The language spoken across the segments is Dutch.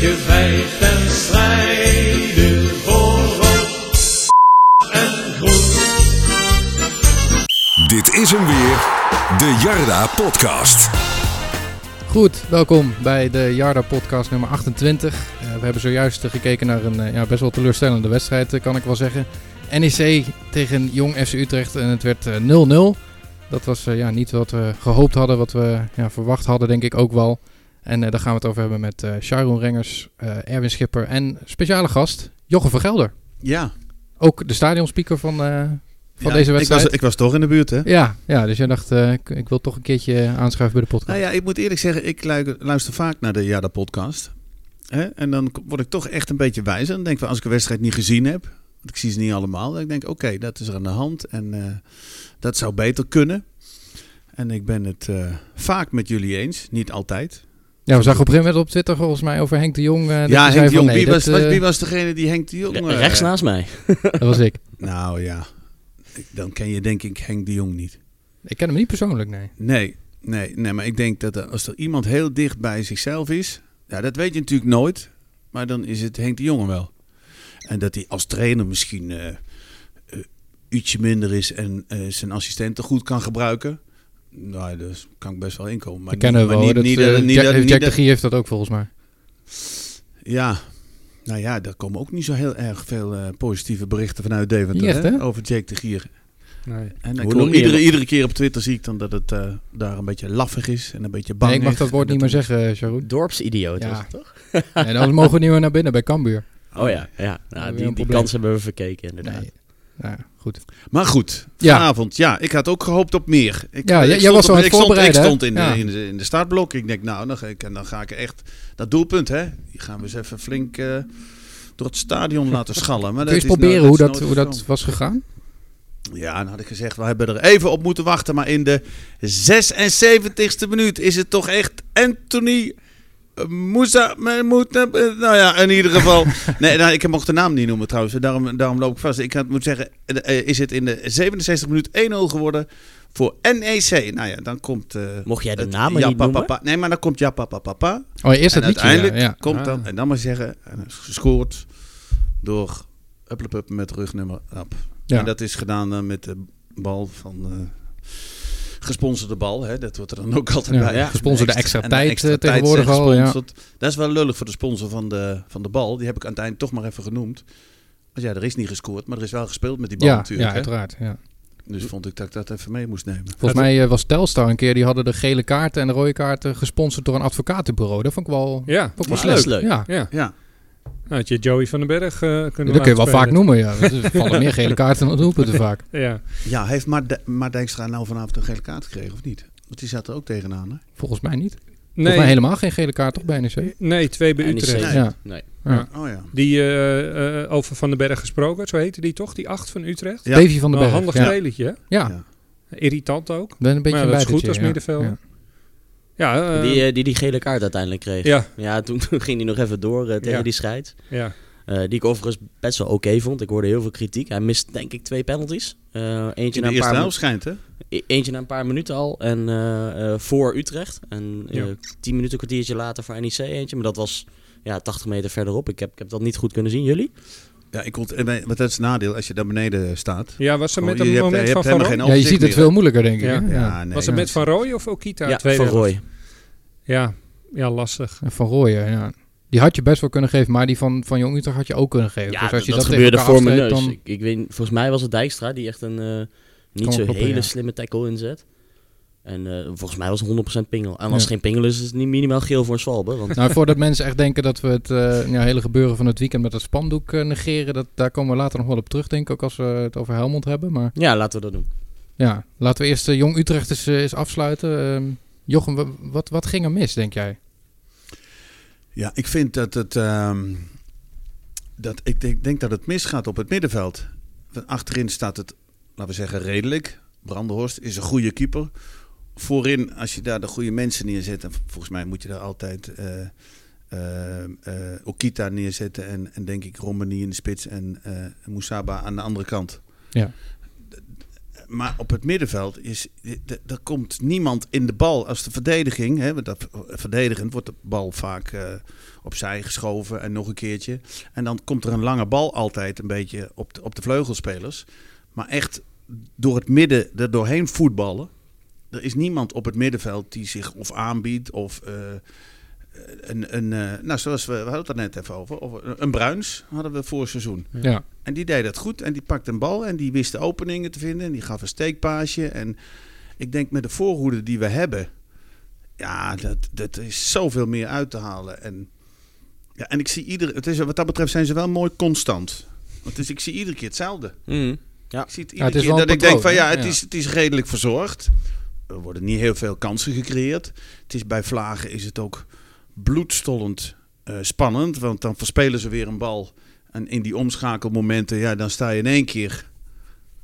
gevecht en strijden voor rood en groen. Dit is hem weer, de Jarda Podcast. Goed, welkom bij de Jarda podcast nummer 28. Eh, we hebben zojuist gekeken naar een eh, ja, best wel teleurstellende wedstrijd, eh, kan ik wel zeggen. NEC tegen Jong FC Utrecht en het werd eh, 0-0. Dat was eh, ja, niet wat we gehoopt hadden, wat we ja, verwacht hadden denk ik ook wel. En eh, daar gaan we het over hebben met eh Sharon Rengers, eh, Erwin Schipper en speciale gast Jochem van Gelder. Ja, Ook de stadionspeaker van, van Ja, deze ik wedstrijd. was, ik was toch in de buurt, hè? Ja, ja, dus jij dacht, ik, ik wil toch een keertje aanschuiven bij de podcast. Nou ja, ik moet eerlijk zeggen, ik lu- luister vaak naar de Jada podcast. Hè? En dan word ik toch echt een beetje wijzer. Dan denk ik, als ik een wedstrijd niet gezien heb, want ik zie ze niet allemaal. Dan denk ik, oké, dat is er aan de hand. En dat zou beter kunnen. En ik ben het vaak met jullie eens, niet altijd. Ja, we zagen op een gegeven moment op Twitter volgens mij over Henk de Jong. eh, dat ja, Henk de van, Jong, nee, wie, was, was- eh, wie was degene die Henk de Jong... Eh, rechts naast mij. dat was ik. Nou ja, dan ken je denk ik Henk de Jong niet. Ik ken hem niet persoonlijk, nee. Nee, nee, nee, maar ik denk dat er, als er iemand heel dicht bij zichzelf is, ja, dat weet je natuurlijk nooit, maar dan is het Henk de Jonge wel. En dat hij als trainer misschien ietsje minder is en eh, zijn assistenten goed kan gebruiken. Nou, daar kan ik best wel inkomen. Maar Dat kennen we niet- niet- Dat, niet eh, niet Jack, Jack de dat- Gier heeft dat ook volgens mij. Ja, nou ja, daar komen ook niet zo heel erg veel eh, positieve berichten vanuit Deventer Niet echt, hè, hè? over Jake de Gier. Nee. En ik Hoe hoor iedere, hem? iedere keer op Twitter zie ik dan dat het eh, daar een beetje laffig is en een beetje bang Nee, ik mag dat woord niet meer zeggen, Sharon. Dorpsidioot Ja. was het toch? En dan mogen we niet meer naar binnen bij Cambuur. Oh ja, ja. Nou, die, die kans hebben we verkeken inderdaad. Nee. Ja, goed. Maar goed, vanavond, ja, ik had ook gehoopt op meer. Ik, Ja, ik jij stond was al op- aan het ik stond, ik voorbereiden, stond in, Ja. de, in, de, in de startblok. Ik denk, nou, dan ga ik, en dan ga ik echt dat doelpunt, hè. Die gaan we eens even flink eh, door het stadion laten schallen. Maar Kun je dat eens nou- proberen hoe dat, hoe dat was gegaan? Ja, dan had ik gezegd, we hebben er even op moeten wachten. Maar in de 76ste minuut is het toch echt Anthony eh, Moussa. maar moet- eh, Nou ja, in ieder geval. nee, nou, ik mocht de naam niet noemen trouwens. Daarom, daarom loop ik vast. Ik had moet zeggen, eh, is het in de 67 minuut 1-0 geworden voor NEC. Nou ja, dan komt... eh, Mocht jij de namen niet noemen? Papa. Nee, maar dan komt Jappa Papa. Oh, eerst En het liedje. uiteindelijk Ja, ja. komt dan, Ah. en dan maar zeggen, gescoord door Upplepup met rugnummer. Ja. En dat is gedaan eh, met de bal van eh gesponsorde bal. Hè? Dat wordt er dan ook altijd Ja, bij. ja, gesponsorde extra tijd, extra eh, tegenwoordig al, ja. Dat is wel lullig voor de sponsor van de, van de bal. Die heb ik aan het eind toch maar even genoemd. Want ja, er is niet gescoord, maar er is wel gespeeld met die bal Ja, natuurlijk. ja, hè? uiteraard. Ja. Dus vond ik dat ik dat even mee moest nemen. Volgens mij eh, was Telstar een keer, die hadden de gele kaarten en de rode kaarten gesponsord door een advocatenbureau. Dat vond ik wel, Ja, vond ik wel Ja, slecht. dat is leuk. Ja. ja. Nou, had je Joey van den Berg eh kunnen Dat kun je wel vaak noemen, ja. Er vallen meer gele kaarten dan doelpunten vaak. Ja. ja heeft maar, maar Dijkstra nou vanavond een gele kaart gekregen of niet? Want die zat er ook tegenaan. Hè? Volgens mij niet. Volgens Nee, mij helemaal geen gele kaart, toch, bij NEC? nee, twee bij NEC. Utrecht. Nee. Ja. Nee. Ja. Oh ja. Die eh, eh, over Van den Berg gesproken, zo heette die toch? Die acht van Utrecht? Ja. Davy van den Berg. een handig ja. spelertje, hè? Ja, Ja. Irritant ook. ben een beetje Maar een dat is goed als ja. Ja. Ja, eh, Die, eh, die die gele kaart uiteindelijk kreeg. Ja, ja, toen, toen ging hij nog even door eh, tegen Ja. die scheid. ja. Eh, die ik overigens best wel oké vond. Ik hoorde heel veel kritiek. Hij mist denk ik twee penalties. Eh, eentje, In na een eerste paar helft schijnt, hè? E- Eentje na een paar minuten al. En eh, eh, voor Utrecht. En eh, Ja. tien minuten, een kwartiertje later voor NEC eentje. Maar dat was ja, 80 meter verderop. Ik heb, ik heb dat niet goed kunnen zien. Jullie? Ja, ik eh, maar dat is het nadeel als je daar beneden staat. ja, was er Gewoon, met je een moment van Van Rooij? ja, je ziet het veel moeilijker, denk ik. Ja. Ja. Ja, nee, Was er ja. met Van Rooij of Okita? Ja, van? Roy. Ja, ja, lastig. En Van Rooyen, ja. Die had je best wel kunnen geven, maar die van, van Jong Utrecht had je ook kunnen geven. Ja, dus als je dat, dat, gebeurde voor mijn neus. dan... Ik, ik weet, volgens mij was het Dijkstra die echt een eh, niet zo hele ja. slimme tackle inzet. En eh, volgens mij was het 100% pingel. En als Ja. het geen pingel is, is het niet minimaal geel voor een zwalbe. Want Nou, voordat mensen echt denken dat we het eh, ja, hele gebeuren van het weekend met het spandoek eh, negeren, dat, daar komen we later nog wel op terug, denk ik, ook als we het over Helmond hebben. Maar ja, laten we dat doen. ja, laten we eerst eh, Jong Utrecht eens, eens afsluiten. Ehm, Jochem, wa- wat, wat ging er mis, denk jij? Ja, ik vind dat het. ehm, dat, ik denk, denk dat het misgaat op het middenveld. Achterin staat het, laten we zeggen, redelijk. Brandenhorst is een goede keeper. Voorin, als je daar de goede mensen neerzet, en volgens mij moet je daar altijd eh eh, eh, Okita neerzetten. En, en denk ik Romani in de spits en Moussaba aan de andere kant. Ja. maar op het middenveld is, er komt niemand in de bal. Als de verdediging, hè, want dat, verdedigend wordt de bal vaak opzij geschoven en nog een keertje. En dan komt er een lange bal altijd een beetje op de, op de vleugelspelers. Maar echt door het midden er doorheen voetballen. Er is niemand op het middenveld die zich of aanbiedt of... eh, een, een, eh, nou, zoals we, we hadden het er net even over. over een, een Bruins hadden we voor seizoen. Ja. En die deed dat goed. En die pakte een bal en die wist de openingen te vinden. En die gaf een steekpaasje. En ik denk met de voorhoede die we hebben. Ja, dat, dat is zoveel meer uit te halen. En, ja, en ik zie iedere. Het is, wat dat betreft zijn ze wel mooi constant. Want dus ik zie iedere keer hetzelfde. Mhm. Ik zie het Ja, iedere het is keer dat ik denk van ja, het, Ja. Is, het is redelijk verzorgd. Er worden niet heel veel kansen gecreëerd. Het is bij Vlagen is het ook bloedstollend eh, spannend. Want dan verspelen ze weer een bal. En in die omschakelmomenten, ja, dan sta je in één keer.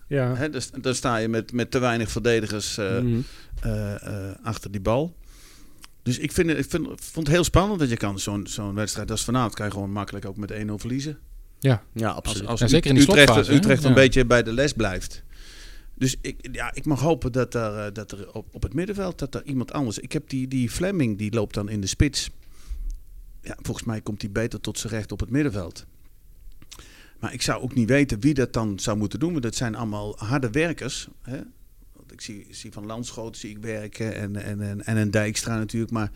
Ja. Hè, dan, dan sta je met, met te weinig verdedigers eh, Mhm. eh, achter die bal. Dus ik, vind, ik vind, vond het heel spannend dat je kan zo'n zo'n wedstrijd als vanavond kan je gewoon makkelijk ook met 1-0 verliezen. Ja, Als, absoluut. als Ja, zeker in die Utrecht, slotfase, hè? Utrecht een Ja. beetje bij de les blijft. Dus ik, ja, ik mag hopen dat er, eh, dat er op, op het middenveld dat er iemand anders. Ik heb die, die Fleming, die loopt dan in de spits. Ja, volgens mij komt hij beter tot zijn recht op het middenveld. Maar ik zou ook niet weten wie dat dan zou moeten doen. Want dat zijn allemaal harde werkers. Hè? Ik zie, zie van Landschoot zie ik werken en, en, en, en een Dijkstra natuurlijk. Maar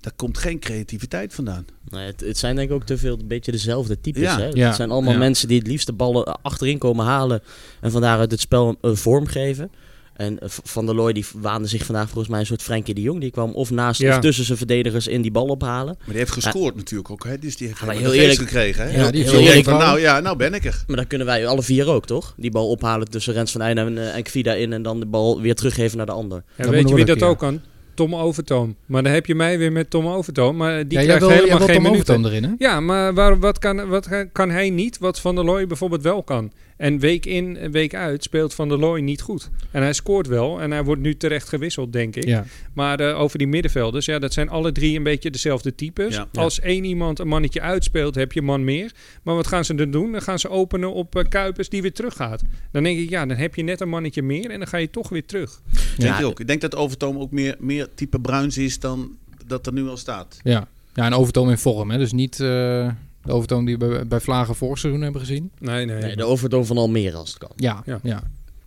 daar komt geen creativiteit vandaan. Nee, het, het zijn denk ik ook te veel een beetje dezelfde types. Ja. Hè? Ja. Het zijn allemaal Ja. mensen die het liefst de ballen achterin komen halen en van daaruit het spel een vorm geven. En eh, Van der Looy die waande zich vandaag volgens mij een soort Frenkie de Jong. Die kwam of naast Ja. of tussen zijn verdedigers in die bal ophalen. Maar die heeft gescoord natuurlijk ook. Hè? Dus die heeft Ja, maar heel eerlijk- gekregen. Hè? Ja, die heeft Heel heel eerlijk van, nou ja, nou ben ik er. Maar dan kunnen wij alle vier ook, toch? Die bal ophalen tussen Rens van Eijden en, eh, en Kvida in en dan de bal weer teruggeven naar de ander. En weet je wie dat ook kan? Tom Overtoom. Maar dan heb je mij weer met Tom Overtoom. Maar die ja, krijgt wil, helemaal geen Tom minuten. Overtoom erin, hè? Ja, maar waar, wat, kan, wat kan hij niet, wat Van der Looy bijvoorbeeld wel kan? En week in en week uit speelt Van der Looy niet goed. En hij scoort wel en hij wordt nu terecht gewisseld, denk ik. Ja. Maar eh, over die middenvelders, ja, dat zijn alle drie een beetje dezelfde types. Ja. Als één iemand een mannetje uitspeelt, heb je man meer. Maar wat gaan ze dan doen? Dan gaan ze openen op eh, Kuipers die weer teruggaat. Dan denk ik, ja, dan heb je net een mannetje meer en dan ga je toch weer terug. Denk Ja. je ook. Ik denk dat Overtoom ook meer, meer type Bruins is dan dat er nu al staat. Ja. ja, en Overtoom in vorm, hè? Dus niet eh, de Overtoom die we bij, bij Vlagen vorig seizoen hebben gezien. Nee, nee. Nee, de overtoom van Almere als het kan. Ja, Ja. ja.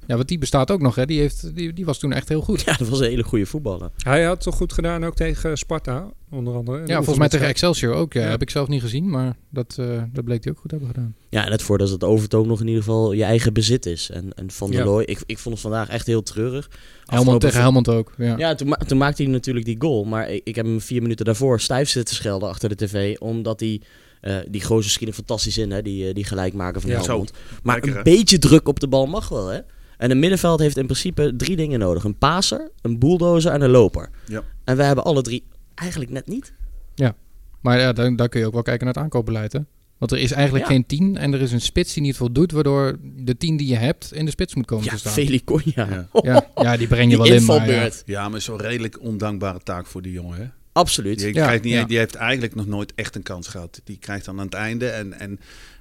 ja. want die bestaat ook nog, hè? Die, heeft, die, die was toen echt heel goed. Ja, dat was een hele goede voetballer. Hij had toch goed gedaan ook tegen Sparta, onder andere. Ja, volgens mij tegen. Excelsior ook. Ja. Ja. Heb ik zelf niet gezien, maar dat, eh, dat bleek hij ook goed te hebben gedaan. Ja, en het voordeel is dat overtoom nog in ieder geval je eigen bezit is. En, en Van der Ja. Looy, ik, ik vond het vandaag echt heel treurig. Helmond tegen Helmond ook. Ja. Ja, toen, ma- toen maakte hij natuurlijk die goal. Maar ik, ik heb hem vier minuten daarvoor stijf zitten schelden achter de tv. Omdat hij... eh, die gozer schiet er fantastisch in, hè, die, eh, die gelijkmaker van Ja, Helmond. Maar Lekker, een hè? beetje druk op de bal mag wel, hè? En een middenveld heeft in principe drie dingen nodig. Een paser, een bulldozer en een loper. Ja. En wij hebben alle drie eigenlijk net niet. Maar ja, dan, dan kun je ook wel kijken naar het aankoopbeleid, hè? Want er is eigenlijk Ja. geen tien en er is een spits die niet voldoet, waardoor de tien die je hebt in de spits moet komen Ja, te staan. Feliconia. Ja. Ja, ja, die breng je Die wel in, maar ja. invalbeurt. Ja, maar zo'n redelijk ondankbare taak voor die jongen. Hè? Absoluut. Die, Ja, krijgt niet, ja. die heeft eigenlijk nog nooit echt een kans gehad. Die krijgt dan aan het einde. En, en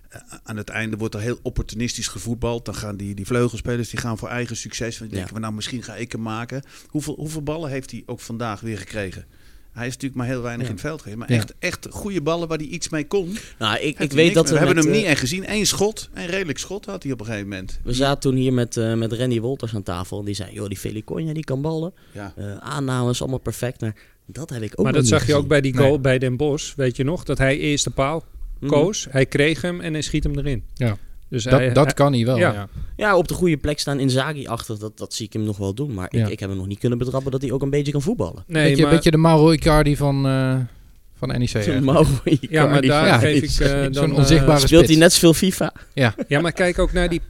eh, aan het einde wordt er heel opportunistisch gevoetbald. Dan gaan die, die vleugelspelers die gaan voor eigen succes. Want die Ja. denken, we, nou misschien ga ik hem maken. Hoeveel, hoeveel ballen heeft hij ook vandaag weer gekregen? Hij is natuurlijk maar heel weinig Ja. in het veld geweest. Maar Ja. echt, echt goede ballen waar hij iets mee kon. Nou, ik, ik weet dat we, we hebben hem eh, niet echt gezien. Eén schot, een redelijk schot had hij op een gegeven moment. We zaten toen hier met, eh, met Randy Wolters aan tafel. En die zei, joh, die Feliconia die kan ballen. Ja. Eh, aannames, allemaal perfect. Maar dat heb ik ook maar dat niet zag je ook bij die goal Nee. bij Den Bosch. Weet je nog? Dat hij eerst de paal Mhm. koos. Hij kreeg hem en hij schiet hem erin. Ja. Dus hij, Dat, dat hij- kan hij wel, ja. ja. Ja, op de goede plek staan in Zagi achter. Dat, dat zie ik hem nog wel doen. Maar Ja. ik, ik heb hem nog niet kunnen betrappen dat hij ook een beetje kan voetballen. Nee, beetje, maar, beetje de Mauro Icardi van, eh, van NEC. Mauro ja, maar Icardi daar Ja, geef ik eh, zo'n dan... eh, onzichtbare Speelt hij net zoveel FIFA? Ja, ja, maar kijk ook naar die...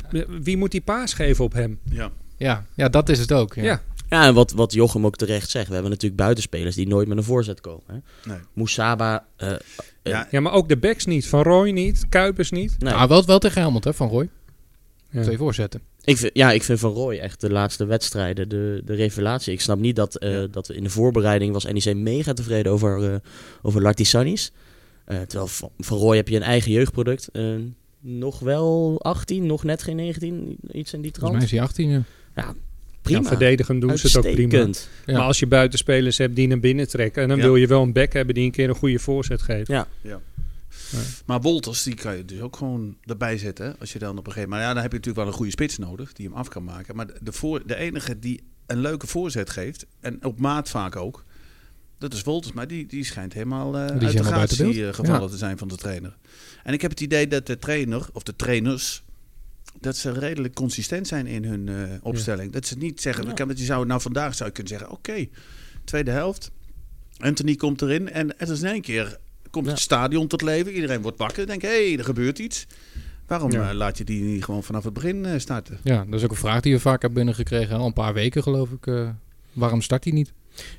Wie moet die paas geven op hem? Ja. ja, ja, dat is het ook. Ja. Ja. Ja, en wat, wat Jochem ook terecht zegt. We hebben natuurlijk buitenspelers die nooit met een voorzet komen. Hè? Nee. Moussaba... eh, Ja, Ja, maar ook de backs niet. Van Roy niet. Kuipers niet. nee. Nou, wel, wel tegen Helmond, hè, van Roy. Ja. Twee voorzetten. Ik vind, ja, ik vind Van Rooij echt de laatste wedstrijden de, de revelatie. Ik snap niet dat, eh, Ja. dat we in de voorbereiding was NEC mega tevreden over, eh over Lartisanis. Eh terwijl van, van Rooij heb je een eigen jeugdproduct. Eh, nog wel 18, nog net geen 19, iets in die Volgens trant. mij is hij 18, ja. Ja, prima. verdedigend doen ze het ook prima. Ja. Maar als je buitenspelers hebt die naar binnen trekken... en dan Ja. wil je wel een back hebben die een keer een goede voorzet geeft. Ja. Maar Wolters, die kan je dus ook gewoon erbij zetten. hè, Als je dan op een gegeven moment... Maar ja, dan heb je natuurlijk wel een goede spits nodig die hem af kan maken. Maar de, voor, de enige die een leuke voorzet geeft, en op maat vaak ook, dat is Wolters. Maar die, die schijnt helemaal eh uit de gratie beeld. eh, gevallen Ja. te zijn van de trainer. En ik heb het idee dat de trainer, of de trainers, dat ze redelijk consistent zijn in hun eh, opstelling. Dat ze niet zeggen, Ja. je zou, nou vandaag zou je kunnen zeggen, oké, tweede helft. Anthony komt erin en het is in één keer komt Ja. het stadion tot leven. Iedereen wordt wakker. Denkt, hé, hey, er gebeurt iets. Waarom Ja. eh, laat je die niet gewoon vanaf het begin eh, starten? Ja, dat is ook een vraag die we vaak hebben binnengekregen. Al een paar weken geloof ik. waarom start hij niet?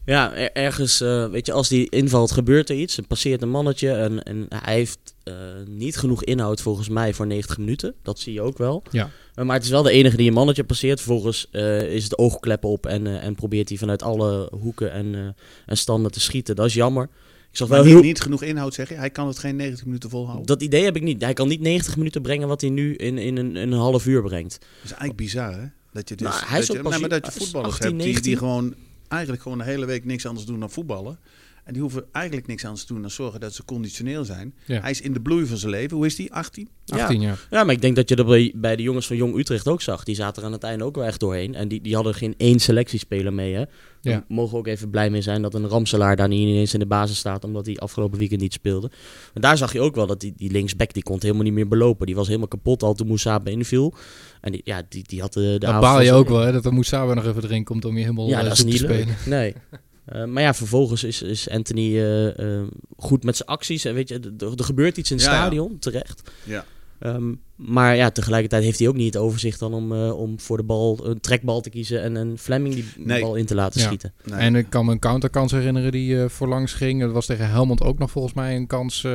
Ja, er- ergens, eh, weet je, als die invalt, gebeurt er iets. Er passeert een mannetje en, en hij heeft eh, niet genoeg inhoud volgens mij voor 90 minuten. Dat zie je ook wel. Ja. Eh, maar het is wel de enige die een mannetje passeert. Vervolgens eh, is het oogklep op en, en probeert hij vanuit alle hoeken en, eh, en standen te schieten. Dat is jammer. Ik zag Maar wel niet, heel... niet genoeg inhoud zeggen. Hij kan het geen 90 minuten volhouden. Dat idee heb ik niet. Hij kan niet 90 minuten brengen wat hij nu in, in, een, in een half uur brengt. Dat is eigenlijk bizar, hè? Dat je dus, Nou, hij is dat je, nee, maar dat je voetballers 18, hebt die, die 19. gewoon eigenlijk gewoon de hele week niks anders doen dan voetballen. En die hoeven eigenlijk niks anders te doen dan zorgen dat ze conditioneel zijn. Ja. Hij is in de bloei van zijn leven. Hoe is die? 18? 18 jaar. Ja, maar ik denk dat je dat bij, bij de jongens van Jong Utrecht ook zag. Die zaten er aan het einde ook wel echt doorheen. En die, die hadden geen één selectiespeler mee. Hè. Daar Ja. mogen we ook even blij mee zijn dat een Ramselaar daar niet ineens in de basis staat. Omdat hij afgelopen weekend niet speelde. Maar daar zag je ook wel dat die, die linksback die kon helemaal niet meer belopen. Die was helemaal kapot al toen Moussa inviel. En die, ja, die, die had de, de Dan avond baal je ook wel hè, dat er Moussa nog even erin komt om je helemaal Ja, eh, dat is zoek niet te leuk. spelen. Nee. Eh, maar ja, vervolgens is, is Anthony eh, eh, goed met zijn acties. En weet je, er, gebeurt iets in het Ja, ja. stadion, terecht. Ja. Ehm, maar ja, tegelijkertijd heeft hij ook niet het overzicht dan om, eh, om voor de bal een trekbal te kiezen en een Fleming die Nee. bal in te laten Ja. schieten. Nee. En ik kan me een counterkans herinneren die eh voorlangs ging. Dat was tegen Helmond ook nog volgens mij een kans eh,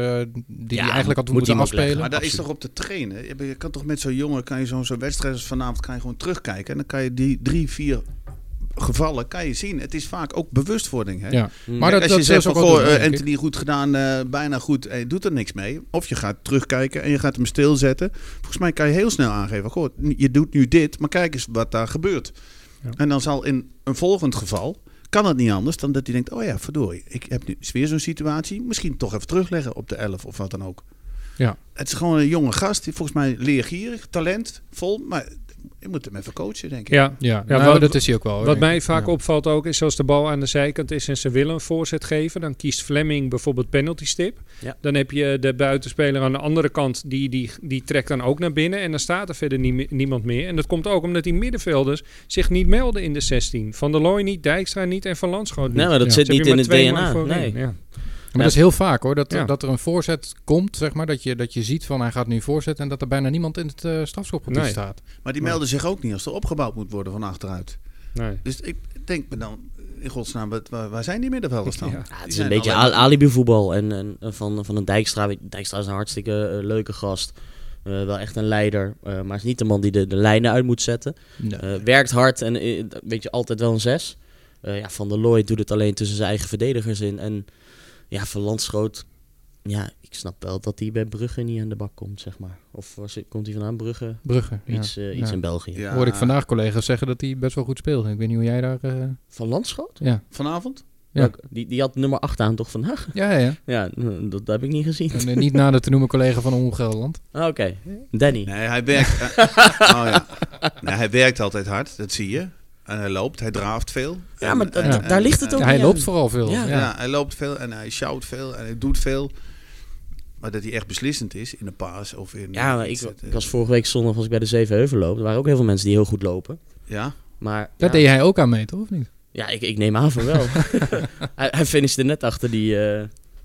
die Ja, hij eigenlijk had moet moeten afspelen. maar daar is toch op te trainen. Je, kan toch met zo'n jongen, kan je zo'n zo'n wedstrijd als vanavond, kan je gewoon terugkijken. En dan kan je die drie, vier gevallen, kan je zien. Het is vaak ook bewustwording. Hè? Ja. Maar Kijk, dat, als je dat zegt is ook van, goh, eh. Anthony goed gedaan, eh, bijna goed, en je doet er niks mee. Of je gaat terugkijken en je gaat hem stilzetten. Volgens mij kan je heel snel aangeven, goh, je doet nu dit, maar kijk eens wat daar gebeurt. Ja. En dan zal in een volgend geval, kan het niet anders dan dat hij denkt, oh ja, verdorie, ik heb nu weer zo'n situatie. Misschien toch even terugleggen op de 11 of wat dan ook. Ja. Het is gewoon een jonge gast, die volgens mij leergierig, talent, vol, maar je moet hem even coachen, denk ik. Ja, Ja, Ja, nou, wat- dat is hij ook wel. hoor, Wat mij vaak Ja. opvalt ook is als de bal aan de zijkant is en ze willen een voorzet geven, dan kiest Fleming bijvoorbeeld penalty stip. Ja. Dan heb je de buitenspeler aan de andere kant, die, die, die trekt dan ook naar binnen en dan staat er verder nie- niemand meer. En dat komt ook omdat die middenvelders zich niet melden in de 16. Van der Looy niet, Dijkstra niet en Van Landschoot niet. Nee, maar dat Ja. zit Dus niet in het DNA. Nee. Ja. Maar dat is heel vaak hoor, dat, Ja. dat er een voorzet komt, zeg maar, dat je, dat je ziet van hij gaat nu voorzetten en dat er bijna niemand in het eh strafschopgebied Nee. staat. Maar die melden zich ook niet als er opgebouwd moet worden van achteruit. Nee. Dus ik denk me dan, in godsnaam, wat- waar, waar zijn die middenvelders dan? Ja. Het is een beetje alleen- al- alibi-voetbal. En, en, en van, van een Dijkstra. weet- Dijkstra is een hartstikke eh, leuke gast. Eh, wel echt een leider. eh, maar is niet de man die de, de lijnen uit moet zetten. Nee. Eh, werkt hard en weet je, altijd wel een zes. Eh, ja, van der Looy doet het alleen tussen zijn eigen verdedigers in. En ja, van Landschoot... Ja, ik snap wel dat hij bij Brugge niet aan de bak komt, zeg maar. Of was, het- komt hij vandaan? Brugge? Brugge. ja. Iets, eh, iets Ja. in België. Ja, Hoorde ik vandaag collega's zeggen dat hij best wel goed speelde. Ik weet niet hoe jij daar... eh, Van Landschoot? ja. Vanavond? Ja. Die, die had nummer 8 aan, toch, vandaag? Ja, ja. Ja, dat, dat heb ik niet gezien. En, eh, niet nader te noemen collega van Ongelderland. Ah, Oké, Danny. Nee, hij werkt. oh ja. Nee, hij werkt altijd hard, dat zie je. En hij loopt, hij draaft veel. Ja, maar En- da- en- da- en- daar ligt het ook hij loopt aan. vooral veel. Ja. Ja. Ja. hij loopt veel en hij shout veel en hij doet veel. Maar dat hij echt beslissend is in een paas of in. Ja, maar ik, ik was vorige week zondag was ik bij de Zevenheuvelloop. Er waren ook heel veel mensen die heel goed lopen. Ja, Maar Daar ja, deed hij ook aan mee, toch? Of niet? ja ik, ik neem aan van wel. hij, hij finishte net achter die... eh,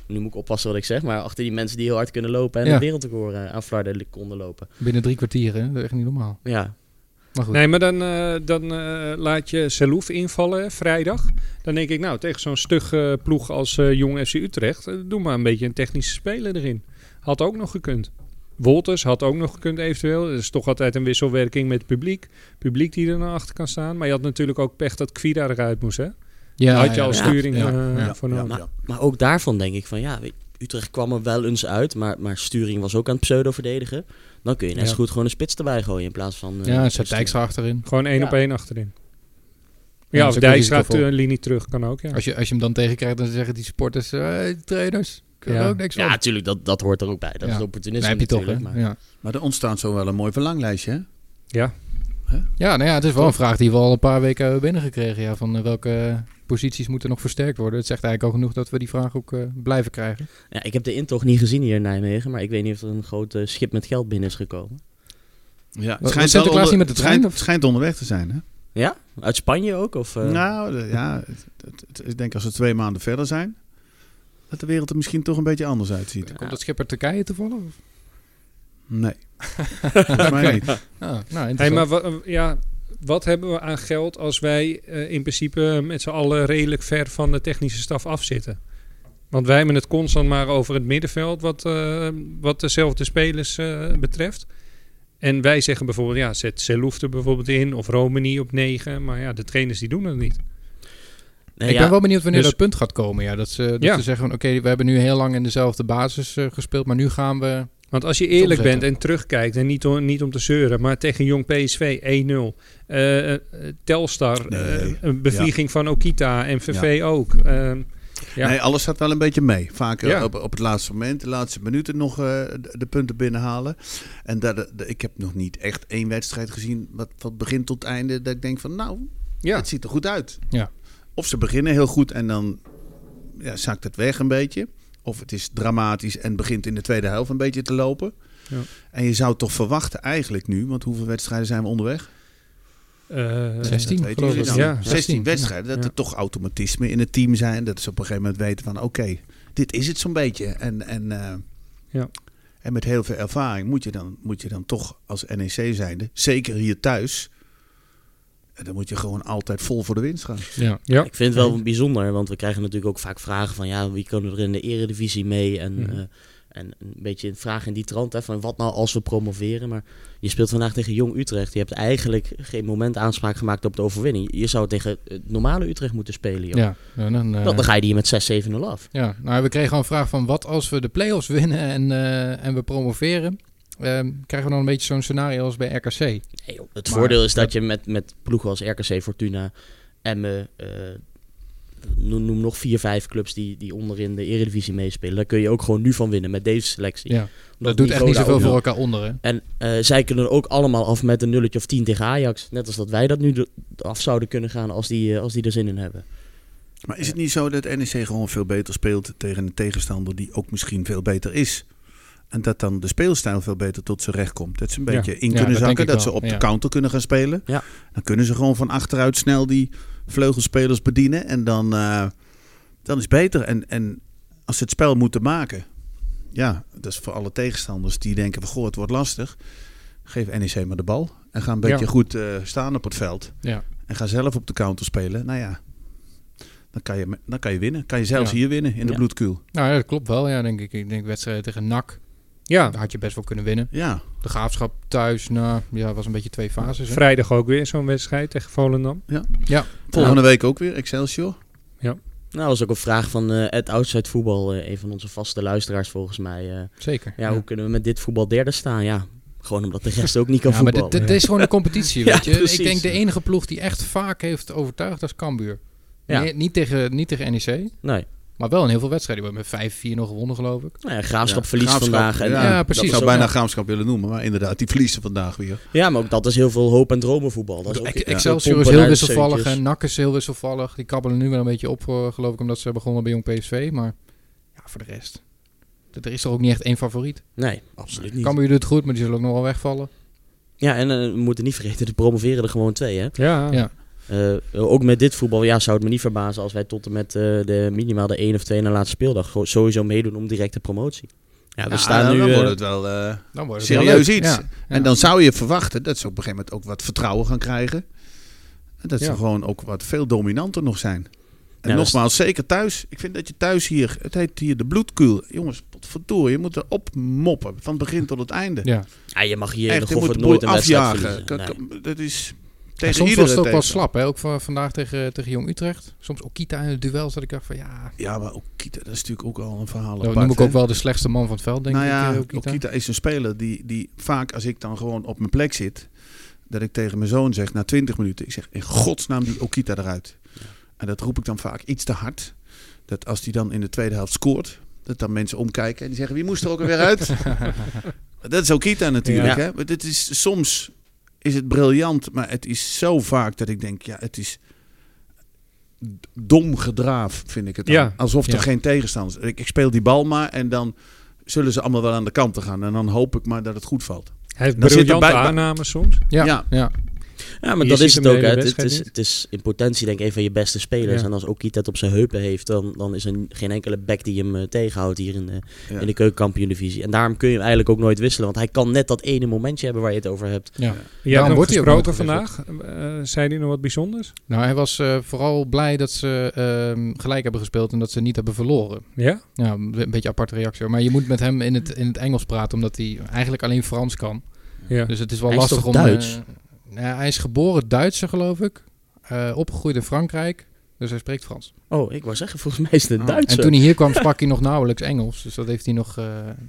nu moet ik oppassen wat ik zeg, maar achter die mensen die heel hard kunnen lopen en Ja. een wereldrecord eh, aan Flarden konden lopen. Binnen drie kwartier, hè? Dat is echt niet normaal. Ja, Maar goed. Nee, maar dan, eh, dan eh, laat je Selouf invallen vrijdag. Dan denk ik, nou, tegen zo'n stugge ploeg als eh, Jong FC Utrecht, eh, doe maar een beetje een technische speler erin. Had ook nog gekund. Wolters had ook nog gekund eventueel. Er is toch altijd een wisselwerking met het publiek. Publiek die er naar achter kan staan. Maar je had natuurlijk ook pech dat Kvira eruit moest, hè? ja, had je ja, al ja. sturing Ja, eh, ja. voor ja, nodig. maar, maar ook daarvan denk ik van ja, weet- Utrecht kwam er wel eens uit, maar, maar Sturing was ook aan het pseudo-verdedigen. Dan kun je net Ja. zo goed gewoon een spits erbij gooien in plaats van... eh, Ja, en zet. Dijkstra achterin. Gewoon één Ja. op één achterin. Ja, of een Dijkstra de linie terug kan ook, ja. Als je, als je hem dan tegenkrijgt, dan zeggen die supporters, eh, hey, trainers, kunnen Ja. ook niks van. Ja, natuurlijk, dat, dat hoort er ook bij. Dat Ja. is opportunisme Dan heb je toch, natuurlijk. hè? maar- Ja. Maar er ontstaat zo wel een mooi verlanglijstje, hè? Ja. ja, nou ja, het is wel een vraag die we al een paar weken hebben binnengekregen. Ja, van eh, welke posities moeten nog versterkt worden. Het zegt eigenlijk al genoeg dat we die vraag ook eh, blijven krijgen. Ja, ik heb de intocht niet gezien hier in Nijmegen, maar ik weet niet of er een groot eh, schip met geld binnen is gekomen. Ja, was Sinterklaas niet met de trein, schijnt, schijnt onderweg te zijn, hè? Ja? Uit Spanje ook? Of, eh? Nou, de- ja, het- het- het- ik denk als we twee maanden verder zijn, dat de wereld er misschien toch een beetje anders uitziet. Komt dat schip uit Turkije toevallig? Of? Nee, volgens mij niet. Ah, nou, Hey, maar ja, wat hebben we aan geld als wij eh, in principe met z'n allen redelijk ver van de technische staf afzitten? Want wij hebben het constant maar over het middenveld wat, eh, wat dezelfde spelers eh, betreft. En wij zeggen bijvoorbeeld, ja, zet Selouf er bijvoorbeeld in of Romani op 9. Maar ja, de trainers die doen dat niet. Nee, ik ja, ben wel benieuwd wanneer dus- dat punt gaat komen. Ja, dat ze, dat Ja. ze zeggen, van, oké, we hebben nu heel lang in dezelfde basis eh, gespeeld, maar nu gaan we... Want als je eerlijk bent en terugkijkt, en niet om, niet om te zeuren, maar tegen Jong PSV 1-0. eh, eh, Telstar, Nee, eh, een bevlieging van Okita, MVV Ja. ook. Ehm, Ja. Nee, alles zat wel een beetje mee. Vaak Ja. op, op het laatste moment, de laatste minuten nog de, de punten binnenhalen. En dat, de- ik heb nog niet echt één wedstrijd gezien, wat van begin tot einde, dat ik denk van nou, ja. het ziet er goed uit. Ja. Of ze beginnen heel goed en dan ja, zakt het weg een beetje. Of het is dramatisch en begint in de tweede helft een beetje te lopen. Ja. En je zou toch verwachten eigenlijk nu, want hoeveel wedstrijden zijn we onderweg? Eh, 16, Dat weten geloof jullie ik. dan. Ja, 16 16, wedstrijden. Dat ja. er toch automatisme in het team zijn. Dat ze op een gegeven moment weten van oké, dit is het zo'n beetje. En, en, eh, Ja. en met heel veel ervaring moet je dan, moet je dan toch als NEC zijnde, zeker hier thuis, dan moet je gewoon altijd vol voor de winst gaan. Ja. Ja. Ik vind het wel bijzonder, want we krijgen natuurlijk ook vaak vragen van ja, wie kunnen er in de eredivisie mee? En, Mhm. eh, en een beetje een vraag in die trant, hè, van wat nou als we promoveren? Maar je speelt vandaag tegen Jong Utrecht. Je hebt eigenlijk geen moment aanspraak gemaakt op de overwinning. Je zou tegen het normale Utrecht moeten spelen, joh. Ja, nou, dan, eh, Dan, dan ga je die hier met 6-7-0 af. ja. Nou, we kregen al een vraag van wat als we de play-offs winnen en, eh, en we promoveren? Ehm, krijgen we dan een beetje zo'n scenario als bij RKC? Nee, joh. Het Maar- voordeel is dat je met, met ploegen als RKC, Fortuna, Emmen, eh, noem, noem nog vier, vijf clubs die, die onderin de eredivisie meespelen. Daar kun je ook gewoon nu van winnen met deze selectie. Ja, dat doet echt niet zoveel voor elkaar onder, hè? En eh, zij kunnen ook allemaal af met een nulletje of tien tegen Ajax. Net als dat wij dat nu af zouden kunnen gaan als die, eh, als die er zin in hebben. Maar is het niet zo dat NEC gewoon veel beter speelt tegen een tegenstander die ook misschien veel beter is? En dat dan de speelstijl veel beter tot zijn recht komt. Dat ze een Ja. beetje in Ja, kunnen dat zakken. Dat ze op de counter kunnen gaan spelen. Ja. Dan kunnen ze gewoon van achteruit snel die vleugelspelers bedienen. En dan, eh, dan is het beter. En, en als ze het spel moeten maken. Ja, dat is voor alle tegenstanders die denken van goh, het wordt lastig. Geef NEC maar de bal. En ga een beetje Ja. goed eh, staan op het veld. Ja. En ga zelf op de counter spelen. Nou ja, dan kan je, dan kan je winnen. Kan je zelfs Ja. hier winnen in de Ja. bloedkuil. Nou ja, dat klopt wel. Ja, denk ik. Ik denk wedstrijden tegen NAC, ja, daar had je best wel kunnen winnen. Ja, De Graafschap thuis, nou, ja, was een beetje twee fases. Hè? vrijdag ook weer zo'n wedstrijd tegen Volendam. Ja, volgende week ook weer Excelsior. Nou, dat is ook een vraag van eh Ed Outside Voetbal, eh, een van onze vaste luisteraars volgens mij. eh, zeker. ja, hoe kunnen we met dit voetbal derde staan? Ja, gewoon omdat de rest ook niet kan Ja, maar voetballen. dit, dit is gewoon een competitie, Ja, weet je. precies. Ik denk de enige ploeg die echt vaak heeft overtuigd, dat is Cambuur. Ja. Nee, niet, tegen, niet tegen NEC, Nee, maar wel in heel veel wedstrijden. We hebben met 5-4 nog gewonnen, geloof ik. nou ja, Graafschap Ja, verliest Graafschap, vandaag. En, ja, Ja, dat precies. Ik zou ook- bijna Graafschap willen noemen, maar inderdaad, die verliezen vandaag weer. Ja, maar ook dat is heel veel hoop en dromen voetbal. Dat is ook, Ex- ja, Excelsior is heel wisselvallig en NAC is heel wisselvallig. Die kabbelen nu wel een beetje op, eh, geloof ik, omdat ze begonnen bij Jong PSV. Maar ja, voor de rest. Er is er ook niet echt één favoriet. Nee, absoluut niet. Cambuur doet het goed, maar die zullen ook nog wel wegvallen. Ja, en eh, we moeten niet vergeten, de promoveren er gewoon twee, hè. Ja, Ja. Eh, ook met dit voetbal, ja, zou het me niet verbazen als wij tot en met eh, de minimaal de één of twee na laatste speeldag sowieso meedoen om directe promotie. Ja, we Ja, staan dan nu... wordt eh, het wel Dan wordt het wel serieus iets. Ja, En dan zou je verwachten dat ze op een gegeven moment ook wat vertrouwen gaan krijgen. En dat Ja. ze gewoon ook wat veel dominanter nog zijn. En Ja, nogmaals, zeker thuis. Ik vind dat je thuis hier, het heet hier de bloedkuil. Jongens, potverdorie, je moet er opmoppen. Van het begin tot het einde. Ja. ja, je mag hier Echt, de nooit een afjagen. Nee. Dat is tegen soms was het ook wel slap, hè? ook van, vandaag tegen, tegen Jong Utrecht. Soms Okita in het duel, dat ik dacht van ja, Ja, maar Okita, dat is natuurlijk ook al een verhaal dat apart, noem ik ook wel de slechtste man van het veld, denk nou ik. ja, eh, Okita. Okita. is een speler die, die vaak als ik dan gewoon op mijn plek zit, dat ik tegen mijn zoon zeg na 20 minuten, ik zeg in godsnaam die Okita eruit. En dat roep ik dan vaak iets te hard. Dat als die dan in de tweede helft scoort, dat dan mensen omkijken en die zeggen wie moest er ook alweer uit? dat is Okita natuurlijk. Ja. Hè? Maar dit is, soms is het briljant, maar het is zo vaak dat ik denk, ja, het is dom gedraaf, vind ik het. dan. Ja. Alsof er Ja. geen tegenstanders. Ik, ik speel die bal maar en dan zullen ze allemaal wel aan de kanten gaan. En dan hoop ik maar dat het goed valt. Hij heeft er briljante bij- aannames soms. Ja, Ja. ja. Ja, maar Je dat is het ook. Hè. Het, is, het is in potentie denk ik een van je beste spelers. Ja. En als Okita het op zijn heupen heeft, dan, dan is er geen enkele back die hem eh, tegenhoudt hier in de, Ja. in de keukenkampioen-divisie. En daarom kun je hem eigenlijk ook nooit wisselen. Want hij kan net dat ene momentje hebben waar je het over hebt. ja. Hem wordt hij ook gesproken nooit vandaag. Eh, zei hij nog wat bijzonders? Nou, hij was eh, vooral blij dat ze ehm, gelijk hebben gespeeld en dat ze niet hebben verloren. Ja? Ja, een beetje aparte reactie. hoor. Maar je moet met hem in het, in het Engels praten, omdat hij eigenlijk alleen Frans kan. Ja. Dus het is wel Hij is lastig toch om... Duits? Ja, hij is geboren Duitser, geloof ik. Eh, opgegroeid in Frankrijk. Dus hij spreekt Frans. Oh, ik wou zeggen, volgens mij is het een Oh. Duitser. En toen hij hier kwam, sprak hij nog nauwelijks Engels. Dus dat heeft hij nog eh,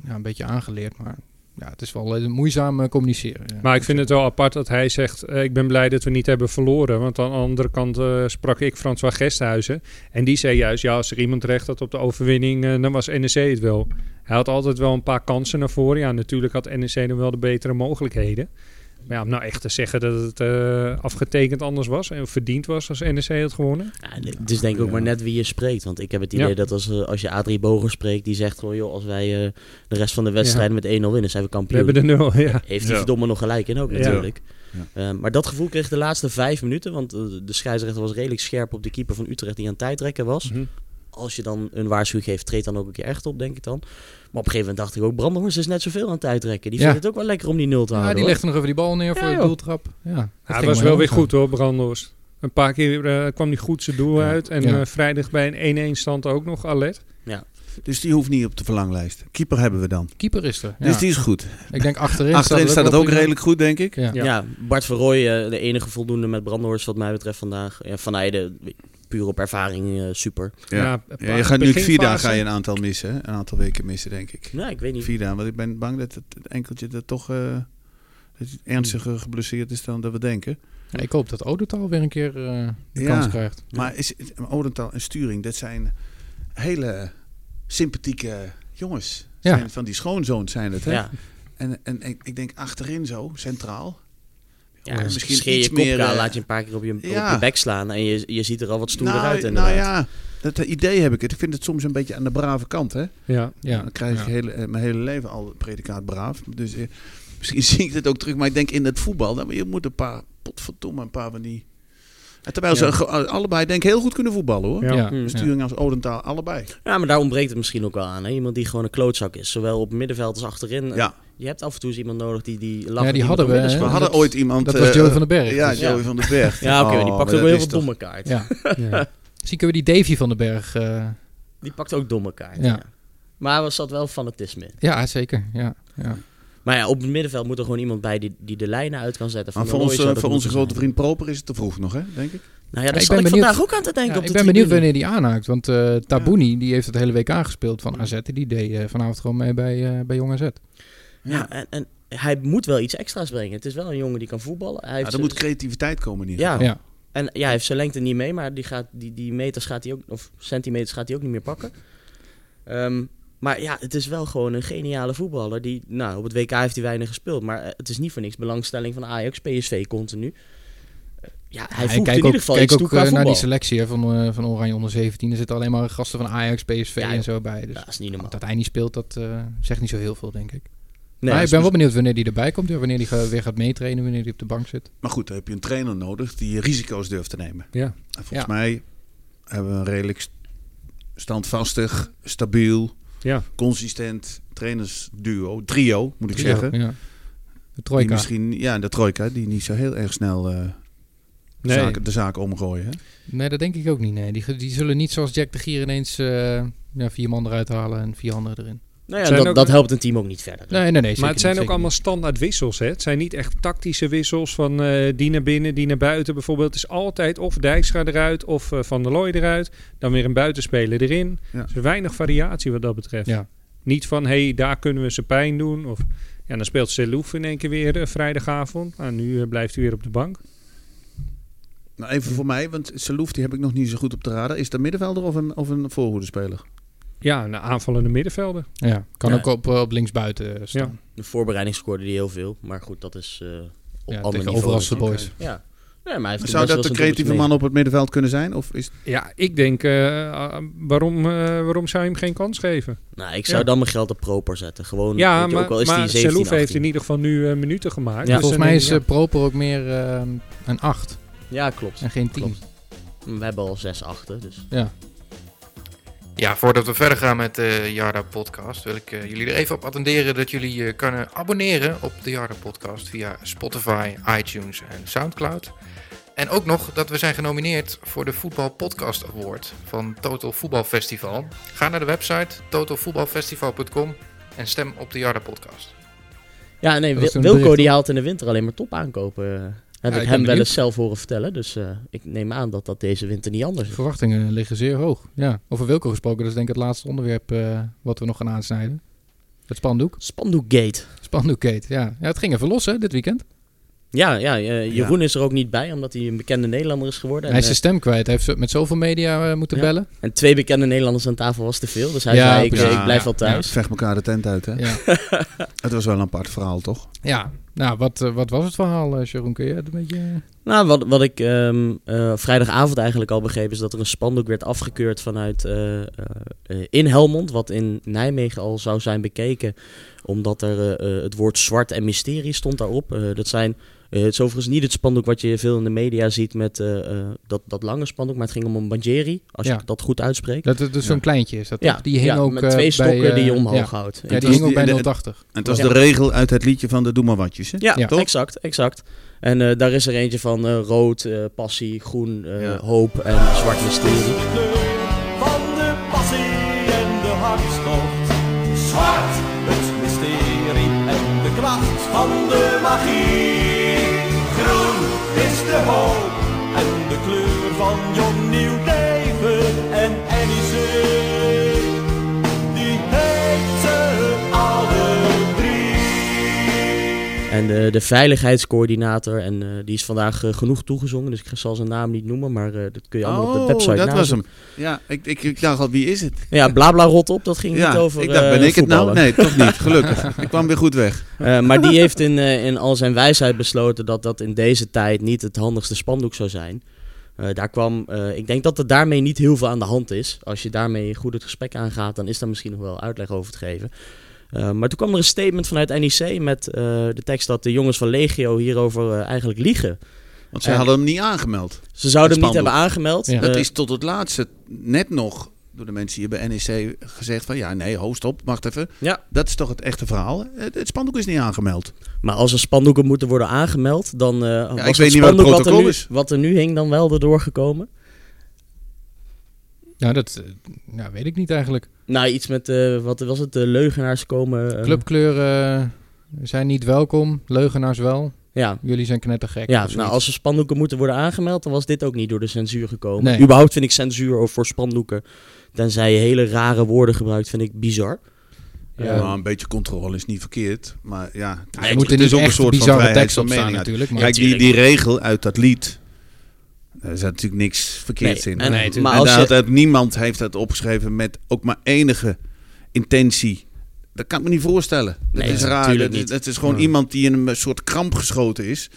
ja, een beetje aangeleerd. Maar ja, het is wel eh, moeizaam communiceren. ja. Maar ik vind het wel apart dat hij zegt... eh, ik ben blij dat we niet hebben verloren. Want aan de andere kant eh, sprak ik François Gesthuizen. En die zei juist... ja, als er iemand recht had op de overwinning... dan was NEC het wel. Hij had altijd wel een paar kansen naar voren. Ja, natuurlijk had NEC dan wel de betere mogelijkheden. Maar ja, om nou echt te zeggen dat het eh, afgetekend anders was... en verdiend was als NEC had gewonnen... Ja, het is denk ik ook maar net wie je spreekt. Want ik heb het idee Ja. dat als, eh, als je Adrie Boger spreekt, die zegt gewoon... joh, als wij eh, de rest van de wedstrijden met 1-0 winnen, zijn we We kampioen. hebben de nul, ja. Heeft hij Ja. verdomme nog gelijk in ook natuurlijk. Ja. Eh, maar dat gevoel kreeg de laatste vijf minuten. Want de scheidsrechter was redelijk scherp op de keeper van Utrecht die aan het tijdrekken was. Mhm. Als je dan een waarschuwing geeft, treedt dan ook een keer echt op, denk ik dan. Maar op een gegeven moment dacht ik ook, Brandenhorst is net zoveel aan het tijdrekken. Die Ja. vindt het ook wel lekker om die nul te ja, houden. die hoor. legde nog even die bal neer voor Ja, de doeltrap. Ja, dat Ja, was wel weer goed hoor, Brandhorst. Een paar keer eh, kwam hij goed zijn doel Ja. uit. En Ja. eh, vrijdag bij een 1-1 stand ook nog alert. Dus die hoeft niet op de verlanglijst. Keeper hebben we dan. Keeper is er. Ja. Dus die is goed. Ik denk achterin, Achterin staat het ook redelijk goed, denk ik. Ja. Ja. Ja. Bart Verrooy, eh, de enige voldoende met Brandenhorst wat mij betreft vandaag. Ja, Van Heijden, puur op ervaring, eh, super. Ja. Ja, Ja, je gaat nu dagen ga je een aantal missen. Een aantal weken missen, denk ik. Ja, ik weet niet. Vier dagen. Want ik ben bang dat het, enkeltje dat toch eh, dat het ernstiger geblesseerd is dan dat we denken. Ja, ik hoop dat Odental weer een keer eh, de Ja. kans krijgt. Maar is, Odental en Sturing, dat zijn hele sympathieke jongens. Ja. Zijn van die schoonzoons zijn het, hè? Ja, En, en ik, ik denk achterin zo, centraal. Ja misschien scheer je meer, aan, eh, laat je een paar keer op je, ja. op je bek slaan. En je, je ziet er al wat stoerder nou, uit inderdaad. nou ja, dat idee heb ik. het. Ik vind het soms een beetje aan de brave kant, hè? Ja. Ja. Dan krijg ik Ja. hele, eh, mijn hele leven al het predicaat braaf. Dus eh, misschien zie ik het ook terug. Maar ik denk in het voetbal, nou, je moet een paar, potverdomme, een paar van die... En terwijl Ja. ze ge- allebei denk ik heel goed kunnen voetballen, hoor. Ja. Ja. Sturing als Odendaal, allebei. Ja, maar daar ontbreekt het misschien ook wel aan. Hè? Iemand die gewoon een klootzak is. Zowel op middenveld als achterin. Ja. Je hebt af en toe eens iemand nodig die, die lacht. Ja, die hadden we, We hadden ooit iemand... dat was eh, Joey van den Berg, Ja, dus- Joey van den Berg. Ja, oké, die Oh, pakt maar ook wel heel veel domme kaart. Ja. Ja. Misschien kunnen we die Davy van den Berg... eh, Die pakt ook domme kaart. Ja. Ja. Maar er zat wel fanatisme in. ja, zeker. Ja. Ja. Maar ja, op het middenveld moet er gewoon iemand bij die, die de lijnen uit kan zetten. Van Maar voor, onze, voor onze grote zijn. vriend Proper is het te vroeg nog, hè, denk ik. Nou ja, daar ik zat ben ik benieuwd- vandaag ook aan te denken Ja, op ik ben benieuwd wanneer die aanhaakt. Want eh Tabouni die heeft het hele week aangespeeld van AZ. Die deed eh, vanavond gewoon mee bij, eh bij Jong AZ. Ja, en, en hij moet wel iets extra's brengen. Het is wel een jongen die kan voetballen. Hij heeft er moet creativiteit komen in ieder. Ja. en ja, hij heeft zijn lengte niet mee, maar die, gaat, die, die meters gaat hij ook, of centimeters gaat hij ook niet meer pakken. Ehm, maar ja, het is wel gewoon een geniale voetballer. Die, nou, op het WK heeft hij weinig gespeeld, maar eh, het is niet voor niks belangstelling van Ajax, PSV continu. Eh, ja, hij Ja, voegt in ieder ook, geval kijk iets toe ook eh, naar voetbal. die selectie hè, van, eh, van Oranje onder 17. Er zitten alleen maar gasten van Ajax, PSV Ja, en zo bij. Dus dat is niet normaal. dat hij niet speelt, dat eh, zegt niet zo heel veel, denk ik. Nee, maar ik ben wel benieuwd wanneer hij erbij komt. Wanneer hij ga- weer gaat meetrainen, wanneer hij op de bank zit. Maar goed, dan heb je een trainer nodig die risico's durft te nemen. Ja. En volgens Ja. mij hebben we een redelijk st- standvastig, stabiel, Ja. consistent trainersduo, trio moet ik zeggen. Ja. De Die trojka. misschien, ja, de trojka, die niet zo heel erg snel Nee. zaken, de zaken omgooien. Hè? Nee, dat denk ik ook niet. Nee. Die, die zullen niet zoals Jack de Gier ineens eh, ja, vier man eruit halen en vier anderen erin. Nou ja, dat, ook- dat helpt een team ook niet verder. Nee, nee, nee. Maar het zijn niet, ook allemaal standaard wissels. Hè? Het zijn niet echt tactische wissels van eh, die naar binnen, die naar buiten. Bijvoorbeeld het is altijd of Dijkstra eruit of eh, Van der Looy eruit. Dan weer een buitenspeler erin. Ja. Er is weinig variatie wat dat betreft. Ja. Niet van, hé, hey, daar kunnen we ze pijn doen. Of, Ja, dan speelt Selouf in één keer weer eh, vrijdagavond. Nou, nu blijft hij weer op de bank. Nou, even voor mij, want Salouf die heb ik nog niet zo goed op de radar. Is dat middenvelder of een, of een voorhoedenspeler? Ja, een aanvallende middenvelder. Ja, kan Ja. ook op, eh, op linksbuiten staan. Ja. De voorbereiding scoorde hij heel veel. Maar goed, dat is eh op Ja, ander niveau. overals de boys. Ja. Nee, maar Zou dat de creatieve man op het middenveld kunnen zijn? Of is, Ja, ik denk, eh, waarom, eh, waarom zou je hem geen kans geven? Nou, ik zou Ja. dan mijn geld op Proper zetten. Gewoon, Ja, maar, ook al is maar hij 17, Selouf heeft 18. in ieder geval nu eh, minuten gemaakt. Ja, Dus Volgens mij is Proper ook meer een 8 Ja, klopt. en geen 10. Klopt. We hebben al 6 achten, dus... Ja. Ja, voordat we verder gaan met de Jarda Podcast, wil ik eh, jullie er even op attenderen dat jullie eh, kunnen abonneren op de Jarda Podcast via Spotify, iTunes en Soundcloud. En ook nog dat we zijn genomineerd voor de Voetbal Podcast Award van Total Voetbal Festival. Ga naar de website totalvoetbalfestival.com en stem op de Jarda Podcast. Ja, nee, Wilco die haalt in de winter alleen maar top aankopen. Heb ik ik hem wel eens zelf horen vertellen. Dus eh, ik neem aan dat dat deze winter niet anders De is. verwachtingen liggen zeer hoog. Ja. Over Wilco gesproken, dat is denk ik het laatste onderwerp eh, wat we nog gaan aansnijden. Het spandoek. Spandoekgate. Spandoekgate, ja. ja. Het ging even los hè, dit weekend. Ja, ja eh, Jeroen is er ook niet bij, omdat hij een bekende Nederlander is geworden. hij En, is zijn stem kwijt. Hij heeft met zoveel media eh, moeten Ja. bellen. eh, en twee bekende Nederlanders aan tafel was te veel. Dus hij Ja, zei, ik, ik blijf Ja, wel thuis. vecht elkaar de tent uit, hè? Ja, Het was wel een apart verhaal, toch? ja. nou wat, eh, wat was het verhaal, eh, Sharon? Kun je het een beetje... Nou, wat, wat ik ehm, eh, vrijdagavond eigenlijk al begreep... is dat er een spandoek werd afgekeurd vanuit eh, eh, eh, in Helmond... wat in Nijmegen al zou zijn bekeken... omdat er eh, eh, het woord zwart en mysterie stond daarop. Eh, dat zijn... eh, het is overigens niet het spandoek wat je veel in de media ziet met eh, eh, dat, dat lange spandoek, maar het ging om een banjeri, als Ja. ik dat goed uitspreek. Dat het dus zo'n kleintje is dat ja? Die hing ja, ook met eh, twee stokken bij, die je omhoog ja. houdt. Ja, En die hing ook bij die- de- 080. En het was Ja. de regel uit het liedje van de Doe maar watjes, hè? Ja, Ja. Toch? exact, exact. En eh, daar is er eentje van eh, rood, eh, passie, groen, eh, Ja. hoop en zwart mysterie. Van de magie. Groen is de hoop en de kleur van jong En de, de veiligheidscoördinator, en eh, die is vandaag eh, genoeg toegezongen, dus ik zal zijn naam niet noemen, maar eh, dat kun je allemaal op de website Oh, dat was hem. Ja, ik, ik, ik dacht al, wie is het? Ja, blabla rot op, dat ging niet Ja, over ik dacht, ben ik het nou? Nee, toch niet. Gelukkig. Ik kwam weer goed weg. Maar die heeft in, in al zijn wijsheid besloten dat dat in deze tijd niet het handigste spandoek zou zijn. Daar kwam, ik denk dat er daarmee niet heel veel aan de hand is. Als je daarmee goed het gesprek aangaat, dan is daar misschien nog wel uitleg over te geven. Eh, maar toen kwam er een statement vanuit NEC met eh, de tekst dat de jongens van Legio hierover eh, eigenlijk liegen. Want zij En- hadden hem niet aangemeld. Ze zouden hem niet hebben aangemeld. Ja. Dat is tot het laatste net nog door de mensen hier bij NEC gezegd van... Ja, nee, ho, stop, wacht even. Ja. Dat is toch het echte verhaal? Het, het spandoek is niet aangemeld. Maar als er spandoeken moeten worden aangemeld, dan eh was ik het weet niet wat het spandoek wat er, nu, is. wat er nu hing dan wel erdoor gekomen. Nou, dat ja, weet ik niet eigenlijk. Nou, iets met, eh, wat was het, de leugenaars komen... eh, Clubkleuren zijn niet welkom, leugenaars wel. Ja, Jullie zijn knettergek. ja nou als er spandoeken moeten worden aangemeld, dan was dit ook niet door de censuur gekomen. Nee. Überhaupt vind ik censuur over voor spandoeken, tenzij je hele rare woorden gebruikt, vind ik bizar. Ja. Nou, een beetje controle is niet verkeerd. Maar ja, het er moet er is niet ook een echt soort van vrijheid tekst op van mening. natuurlijk. Maar Kijk, die, die regel uit dat lied... Daar zit natuurlijk niks verkeerds Nee, in. en- Nee, maar en als daar je, het- niemand heeft dat opgeschreven met ook maar enige intentie. Dat kan ik me niet voorstellen. Dat Nee, is raar. Dat is, dat gewoon Ja. iemand die in een soort kramp geschoten is.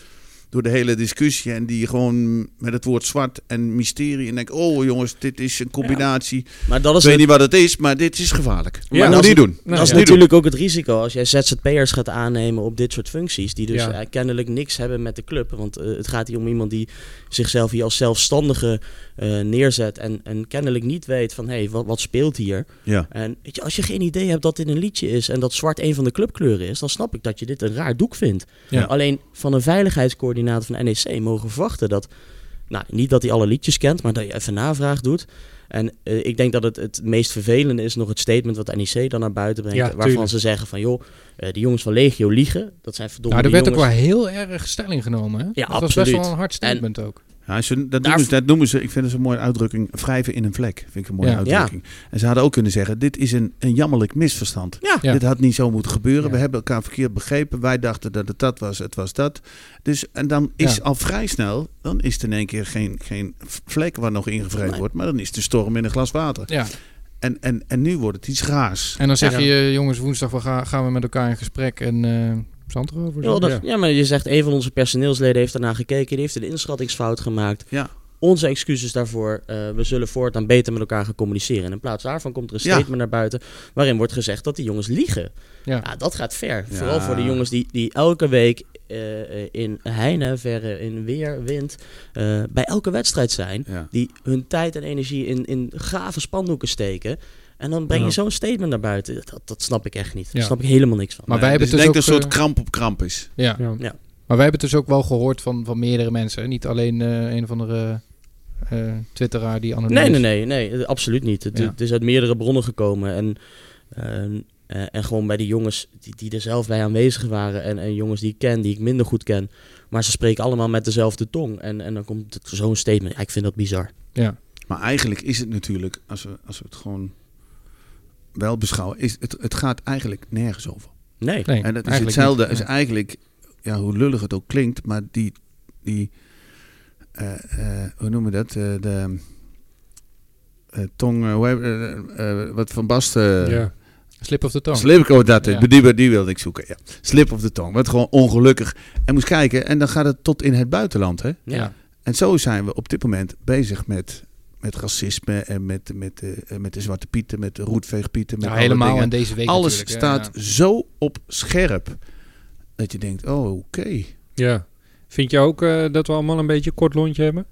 Door de hele discussie. En die gewoon met het woord zwart en mysterie. En denkt: Oh jongens, dit is een combinatie. maar dat Ik is weet het, niet wat het is, maar dit is gevaarlijk. Ja, maar dat niet doen. Nou, dat is ja. natuurlijk ook het risico als jij ZZP'ers gaat aannemen op dit soort functies, die dus Ja. eh, kennelijk niks hebben met de club. Want eh, het gaat hier om iemand die zichzelf hier als zelfstandige eh, neerzet en, en kennelijk niet weet van hé, hey, wat, wat speelt hier? Ja. En weet je, als je geen idee hebt dat dit een liedje is en dat zwart een van de clubkleuren is, dan snap ik dat je dit een raar doek vindt. Ja. Alleen van een veiligheidscoördinator van NEC mogen verwachten dat, nou niet dat hij alle liedjes kent, maar dat je even navraag doet. En eh, ik denk dat het het meest vervelende is nog het statement wat NEC dan naar buiten brengt. Ja, waarvan tuurlijk. ze zeggen van joh, eh die jongens van Legio liegen. Dat zijn verdomme Nou, er werd ook wel heel erg stelling genomen. Hè? Ja, dat was best wel een hard statement ook. Ja, ze, dat, Daar- noemen ze, dat noemen ze, ik vind het zo'n mooie uitdrukking, wrijven in een vlek. Vind ik een mooie Ja. uitdrukking. En ze hadden ook kunnen zeggen, dit is een, een jammerlijk misverstand. Ja. Ja. Dit had niet zo moeten gebeuren. Ja. We hebben elkaar verkeerd begrepen. Wij dachten dat het dat was, het was dat. Dus, en dan is Ja. al vrij snel, dan is het in één keer geen, geen vlek waar nog ingevreden Nee. wordt. Maar dan is de storm in een glas water. Ja. En, en, en nu wordt het iets raars. En dan zeg Ja. je, jongens, woensdag we gaan, gaan we met elkaar in gesprek en eh zand erover. Ja, dat- Ja. ja, maar je zegt een van onze personeelsleden heeft daarna gekeken. Die heeft een inschattingsfout gemaakt. Ja. Onze excuses daarvoor. eh, we zullen voortaan beter met elkaar gaan communiceren. En in plaats daarvan komt er een Ja. statement naar buiten. waarin wordt gezegd dat die jongens liegen. Ja. Ja, dat gaat ver. Ja. Vooral voor de jongens die, die elke week eh, in heine, verre, in weer, wind. eh, bij elke wedstrijd zijn. Ja. Die hun tijd en energie in, in gave spandoeken steken. En dan breng je Ja. zo'n statement naar buiten. Dat, dat snap ik echt niet. Daar Ja. snap ik helemaal niks van. Maar wij hebben dus het denk dus dat ook... een soort eh, kramp op kramp is. ja. Ja. Ja. Maar wij hebben het dus ook wel gehoord van, van meerdere mensen. hè. Niet alleen eh, een of andere eh twitteraar die anoniem Nee, is. nee, nee, nee, absoluut niet. Het, Ja. het is uit meerdere bronnen gekomen. En, en, eh, en gewoon bij de jongens die, die er zelf bij aanwezig waren. En, en jongens die ik ken, die ik minder goed ken. Maar ze spreken allemaal met dezelfde tong. En, en dan komt het zo'n statement. Ja, ik vind dat bizar. Ja. Maar eigenlijk is het natuurlijk, als we, als we het gewoon wel beschouwen, is het, het gaat eigenlijk nergens over. Nee. Nee, En dat is eigenlijk hetzelfde, niet. is eigenlijk, ja, hoe lullig het ook klinkt, maar die, die eh, eh, hoe noemen we dat? Eh, de eh, tong, wat Van Basten... Ja. Slip of the tongue. Slip, oh, dat, Ja. die, die wilde ik zoeken, ja. Slip of the tongue, wat gewoon ongelukkig. En moest kijken, en dan gaat het tot in het buitenland, hè. Ja. En zo zijn we op dit moment bezig met, met racisme en met, met, eh, met de Zwarte Pieten, met de roetveegpieten. Met Ja, alle helemaal dingen. in deze week Alles staat zo op scherp dat je denkt, oh, oké. ja. Vind je ook eh, dat we allemaal een beetje een kort lontje hebben?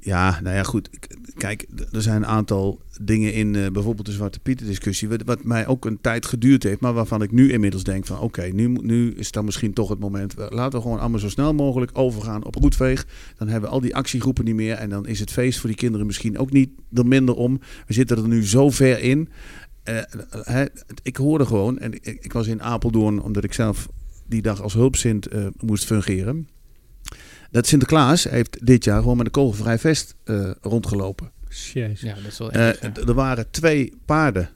Ja, nou ja, goed. Kijk, er zijn een aantal dingen in eh, bijvoorbeeld de Zwarte Pieten discussie, wat, wat mij ook een tijd geduurd heeft, maar waarvan ik nu inmiddels denk van, oké, nu, nu is dan misschien toch het moment. Laten we gewoon allemaal zo snel mogelijk overgaan op roetveeg. Dan hebben we al die actiegroepen niet meer en dan is het feest voor die kinderen misschien ook niet er minder om. We zitten er nu zo ver in. Eh, hè, ik hoorde gewoon, en ik, ik was in Apeldoorn omdat ik zelf die dag als hulpzint eh, moest fungeren. Dat Sinterklaas heeft dit jaar gewoon met een kogelvrij vest eh, rondgelopen. Jezus. Ja, dat is wel Eh, ja. Er waren twee paarden.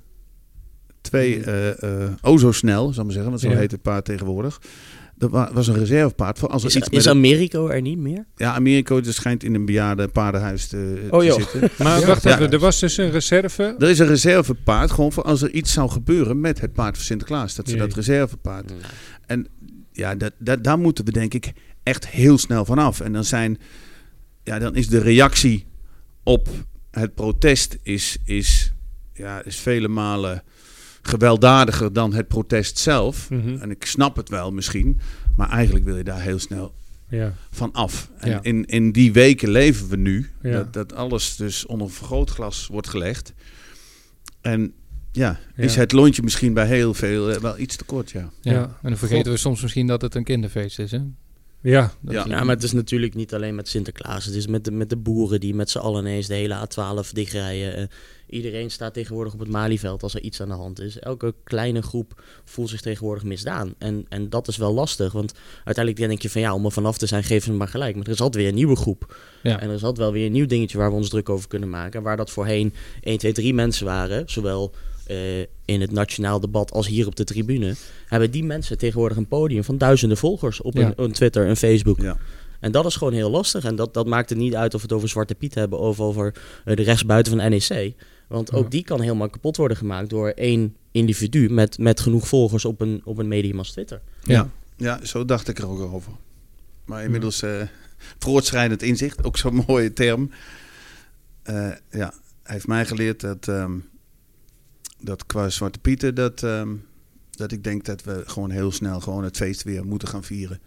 Twee, eh eh oh zo snel, zal ik maar zeggen, want zo Ja. heet het paard tegenwoordig. Er wa- was een reservepaard voor als er Is, iets met is Americo er niet meer? Ja, Amerika dat schijnt in een bejaarde paardenhuis te, Oh, te joh. zitten. Maar Ja. wacht Ja. even, er was dus een reserve. Er is een reservepaard, gewoon voor als er iets zou gebeuren met het paard van Sinterklaas. Dat ze Jee. dat reservepaard ja, dat, dat, daar moeten we denk ik echt heel snel vanaf. En dan, zijn, ja, dan is de reactie op het protest is, is, ja, is vele malen gewelddadiger dan het protest zelf. Mhm. En ik snap het wel misschien, maar eigenlijk wil je daar heel snel Ja. van af. En Ja. in, in die weken leven we nu, Ja. dat, dat alles dus onder een vergrootglas wordt gelegd. En ja, is Ja. het lontje misschien bij heel veel eh, wel iets te kort, ja. Ja. Ja. En dan vergeten we soms misschien dat het een kinderfeest is, hè? Ja. Dat Ja. is- Ja, maar het is natuurlijk niet alleen met Sinterklaas. Het is met de, met de boeren die met z'n allen ineens de hele A12 dichtrijden. Eh, iedereen staat tegenwoordig op het Malieveld als er iets aan de hand is. Elke kleine groep voelt zich tegenwoordig misdaan. En, en dat is wel lastig, want uiteindelijk denk je van ja, om er vanaf te zijn, geef ze maar gelijk. Maar er is altijd weer een nieuwe groep. Ja. En er is altijd wel weer een nieuw dingetje waar we ons druk over kunnen maken. Waar dat voorheen 1, 2, 3 mensen waren, zowel eh, in het nationaal debat als hier op de tribune, hebben die mensen tegenwoordig een podium van duizenden volgers op Ja. een, een Twitter, een Facebook. Ja. En dat is gewoon heel lastig. En dat, dat maakt het niet uit of we het over Zwarte Piet hebben of over eh, de rechtsbuiten van NEC. Want ook Ja. die kan helemaal kapot worden gemaakt door één individu met, met genoeg volgers op een, op een medium als Twitter. Ja. Ja, zo dacht ik er ook over. Maar inmiddels eh voortschrijdend inzicht, ook zo'n mooie term. Eh, ja, hij heeft mij geleerd dat, ehm, dat qua Zwarte Pieten, dat, ehm, dat ik denk dat we gewoon heel snel gewoon het feest weer moeten gaan vieren.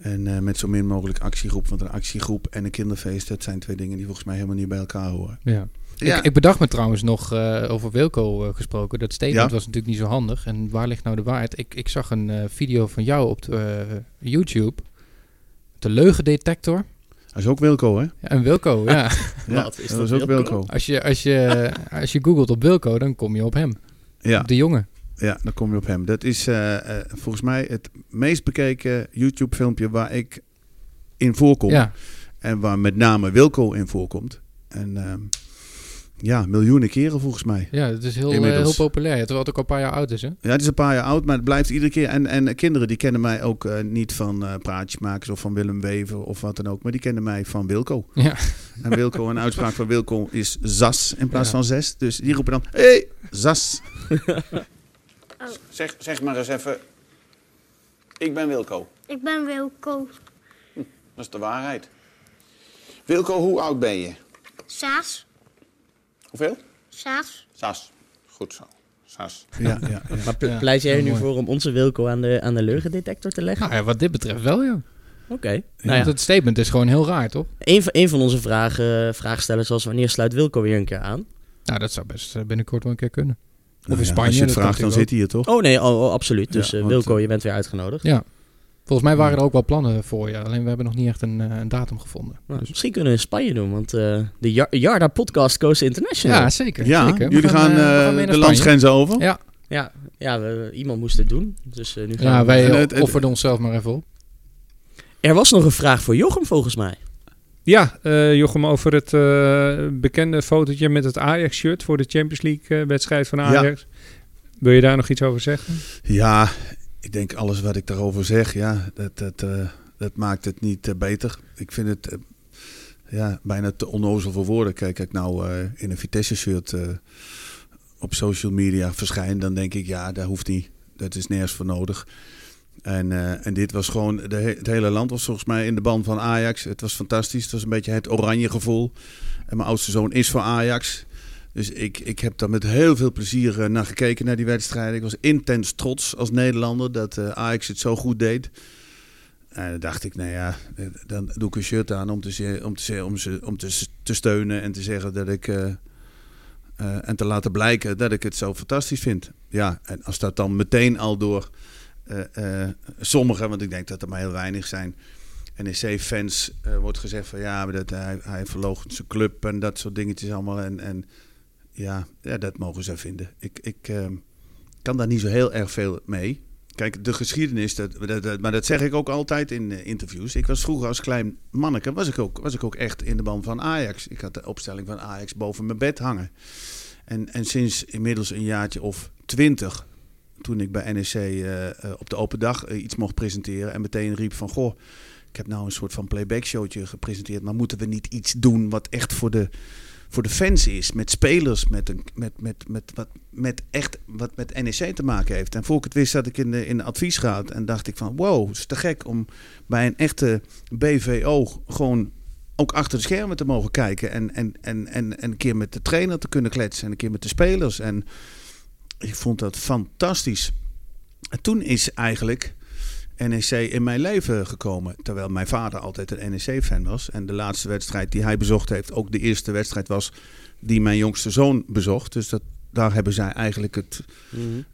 En eh, met zo min mogelijk actiegroep, want een actiegroep en een kinderfeest, dat zijn twee dingen die volgens mij helemaal niet bij elkaar horen. Ja. Ja. Ik, ik bedacht me trouwens nog eh, over Wilco eh, gesproken. Dat statement Ja. was natuurlijk niet zo handig. En waar ligt nou de waarheid? Ik, ik zag een eh, video van jou op de, eh, YouTube. De leugendetector. Hij is ook Wilco, hè? Ja, en Wilco, ja. Ja, Wat, is dat dat is ook Wilco? Wilco. Als je, als, je, als je googelt op Wilco, dan kom je op hem. Ja. Op de jongen. Ja, dan kom je op hem. Dat is eh, eh, volgens mij het meest bekeken YouTube-filmpje waar ik in voorkom. Ja, En waar met name Wilco in voorkomt. En ehm, ja, miljoenen keren volgens mij. Ja, het is heel, eh, heel populair. Terwijl het ook al een paar jaar oud is, hè? Ja, het is een paar jaar oud, maar het blijft iedere keer. En, en kinderen die kennen mij ook eh, niet van eh praatjesmakers of van Willem Wever of wat dan ook. Maar die kennen mij van Wilco. Ja. En Wilco, een uitspraak van Wilco is Zas in plaats Ja. van Zes. Dus die roepen dan, hé, hey, Zas. zeg, zeg maar eens even, ik ben Wilco. Ik ben Wilco Dat is de waarheid. Wilco, hoe oud ben je? Saas. Hoeveel? Saas. Zas. Goed zo. Zas. Ja, ja, ja. Maar pleit jij er nu mooi. voor om onze Wilco aan de, aan de leugendetector te leggen? Nou ja, wat dit betreft wel, ja. Oké. Want Nou ja, het statement is gewoon heel raar, toch? een, van, een van onze vragen, vraagstellers was wanneer sluit Wilco weer een keer aan? Nou, dat zou best eh, binnenkort wel een keer kunnen. Nou in ja, Spanje, Als je het dat vraagt, dan zit hij hier toch? Oh nee, oh, oh, absoluut. Dus Ja, eh, want, Wilco, eh, je bent weer uitgenodigd. Ja. Volgens mij waren er ook wel plannen voor je. Alleen we hebben nog niet echt een, eh, een datum gevonden. Dus- Misschien kunnen we in Spanje doen, want eh, de Jar- Jarda Podcast Coast International. ja, zeker. Ja, zeker. Jullie gaan, eh, de Spanje. landsgrenzen over. Ja, Ja, ja we- iemand moest het doen. Dus eh, nu gaan ja we- wij het- het- offerden onszelf maar even op. Er was nog een vraag voor Jochem volgens mij. Ja, eh, Jochem, over het eh, bekende fotootje met het Ajax-shirt voor de Champions League-wedstrijd van Ajax. Wil je daar nog iets over zeggen? Ja, ik denk alles wat ik daarover zeg, ja, dat, dat, eh, dat maakt het niet eh, beter. Ik vind het eh, ja, bijna te onnozel voor woorden. Kijk, ik nou in een Vitesse-shirt op social media verschijn, dan denk ik, ja, dat hoeft niet. Dat is nergens voor nodig. En, en dit was gewoon, de he- het hele land was volgens mij in de band van Ajax. Het was fantastisch. Het was een beetje het oranje gevoel. En mijn oudste zoon is voor Ajax. Dus ik, ik heb daar met heel veel plezier eh, naar gekeken, naar die wedstrijden. Ik was intens trots als Nederlander dat eh, Ajax het zo goed deed. En dan dacht ik, nou ja, eh, dan doe ik een shirt aan om te, om te, om ze, om te, te steunen en te zeggen dat ik. en te laten blijken dat ik het zo fantastisch vind. Ja, en als dat dan meteen al door eh, sommigen, want ik denk dat er maar heel weinig zijn. NEC-fans wordt gezegd van ja, dat, hij, hij verloochent zijn club en dat soort dingetjes allemaal. En, en ja, ja, dat mogen ze vinden. Ik, ik ehm, kan daar niet zo heel erg veel mee. Kijk, de geschiedenis, dat, dat, maar dat zeg ik ook altijd in eh, interviews. Ik was vroeger als klein manneke, was ik, ook, was ik ook echt in de band van Ajax. Ik had de opstelling van Ajax boven mijn bed hangen. En, en sinds inmiddels een jaartje of twintig, toen ik bij NEC eh, eh, op de open dag iets mocht presenteren en meteen riep van, goh, ik heb nou een soort van playback showtje gepresenteerd, maar moeten we niet iets doen wat echt voor de, voor de fans is, met spelers, met, een, met, met, met, wat, met echt wat met NEC te maken heeft. En voor ik het wist zat ik in de, in de adviesraad en dacht ik van wow, het is te gek om bij een echte BVO gewoon ook achter de schermen te mogen kijken en, en, en, en, en een keer met de trainer te kunnen kletsen en een keer met de spelers. En ik vond dat fantastisch. En toen is eigenlijk NEC in mijn leven gekomen. Terwijl mijn vader altijd een NEC-fan was. En de laatste wedstrijd die hij bezocht heeft, ook de eerste wedstrijd was die mijn jongste zoon bezocht. Dus dat, daar hebben zij eigenlijk het,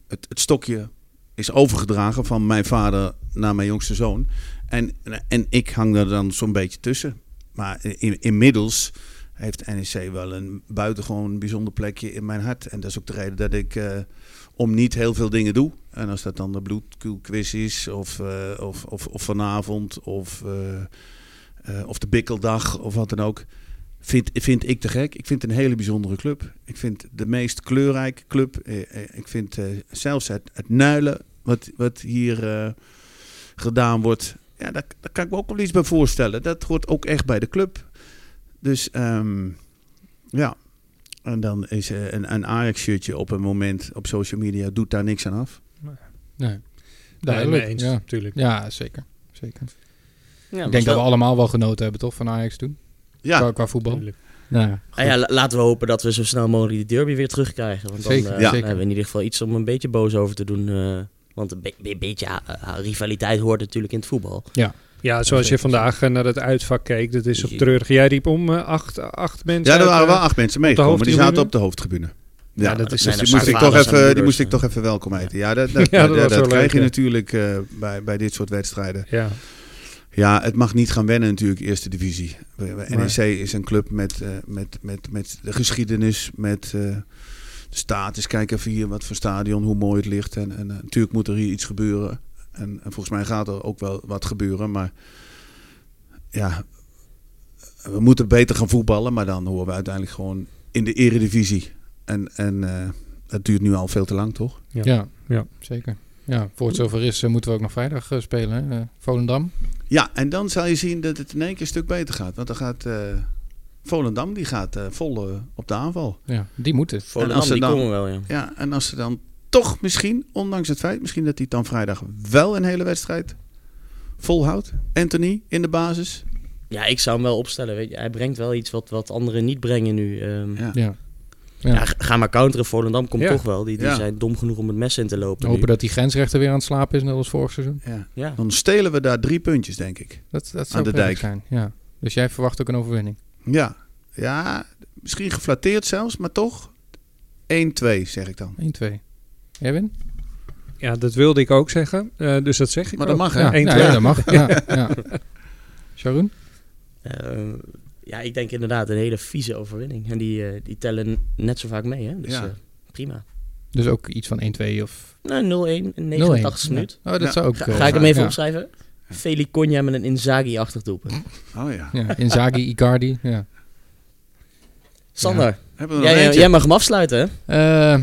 het, het stokje is overgedragen van mijn vader naar mijn jongste zoon. En, en ik hang daar dan zo'n beetje tussen. Maar in, inmiddels heeft NEC wel een buitengewoon bijzonder plekje in mijn hart. En dat is ook de reden dat ik eh, om niet heel veel dingen doe. En als dat dan de bloedkuulquiz is, of, eh, of, of, of vanavond, of, eh, eh, of de bikkeldag, of wat dan ook. Vind, vind ik te gek. Ik vind het een hele bijzondere club. Ik vind de meest kleurrijke club. Ik vind zelfs het, het nuilen, wat, wat hier gedaan wordt. Ja, daar, daar kan ik me ook wel iets bij voorstellen. Dat hoort ook echt bij de club. Dus ehm, ja. En dan is een, een Ajax-shirtje op een moment op social media doet daar niks aan af. Nee. Duidelijk. mee eens, ja. natuurlijk. ja, zeker. zeker. Ja, ik denk dat we allemaal wel genoten hebben, toch, van Ajax toen? Ja, Qua, qua voetbal. Tuurlijk. Ja, Ah ja, la- laten we hopen dat we zo snel mogelijk die derby weer terugkrijgen. Want dan, Zeker, eh, ja. dan hebben we in ieder geval iets om een beetje boos over te doen. eh, want een be- be- beetje ah, rivaliteit hoort natuurlijk in het voetbal. Ja, zoals je vandaag eh, naar het uitvak keek, dat is op treurig. Jij riep om eh, acht, acht mensen. ja, er waren eh, wel acht mensen meegekomen. Die hoofdtribune? zaten op de hoofdtribune. Ja, Ja, dat is- dus die moest, ik toch even, die moest ik toch even welkom heten. Ja, dat, dat, Ja, dat, dat was dat wel krijg leuk, je natuurlijk eh, bij, bij dit soort wedstrijden. Ja, Ja, het mag niet gaan wennen natuurlijk, eerste divisie. NEC is een club met, eh, met, met, met de geschiedenis, met eh, de status. Kijk even hier wat voor stadion, hoe mooi het ligt. En, en natuurlijk moet er hier iets gebeuren. En, en volgens mij gaat er ook wel wat gebeuren. Maar ja, we moeten beter gaan voetballen, maar dan horen we uiteindelijk gewoon in de eredivisie. En, en eh, dat duurt nu al veel te lang, toch? Ja. Ja, Ja. zeker. Ja, voor het zover is, eh, moeten we ook nog vrijdag eh, spelen. Hè? Eh, Volendam. Ja, en dan zal je zien dat het in één keer een stuk beter gaat. Want dan gaat eh, Volendam die gaat, eh, vol op de aanval. Ja, die moeten. Volendam, als ze die komen wel, ja. Ja, en als ze dan toch misschien, ondanks het feit, misschien dat hij dan vrijdag wel een hele wedstrijd volhoudt. Anthony in de basis. Ja, ik zou hem wel opstellen. Weet je. Hij brengt wel iets wat, wat anderen niet brengen nu. Ehm, Ja. Ja. Ja. Ja. ga- maar counteren. Volendam komt Ja. toch wel. Die, die Ja. zijn dom genoeg om het mes in te lopen. Nu. hopen dat die grensrechter weer aan het slapen is, net als vorig seizoen. Ja. Ja. Dan stelen we daar drie puntjes, denk ik. Dat, dat Aan zou de prettig dijk. zijn. Ja. Dus jij verwacht ook een overwinning. Ja, ja misschien geflatteerd zelfs, maar toch 1-2 zeg ik dan. 1-2. Erwin? Ja, dat wilde ik ook zeggen. Eh, dus dat zeg ik Maar dat ook. mag, hè? Ja, 1-2. ja, ja, dat mag. Ja, ja. Sharon? Ehm, ja, ik denk inderdaad een hele vieze overwinning. En die, eh, die tellen net zo vaak mee. Hè? Dus Ja. eh, prima. Dus ook iets van 1-2 of Nou, 0-1 in 0-1. 89 minuut. Oh, dat Ja. zou ook... Ga, eh, ga ik hem even ja. opschrijven? Feli Konja met een Inzaghi-achtig doelpunt. Oh ja. Ja, Inzaghi, Icardi. Ja. Sander, nog jij, mag hem afsluiten, hè? Eh,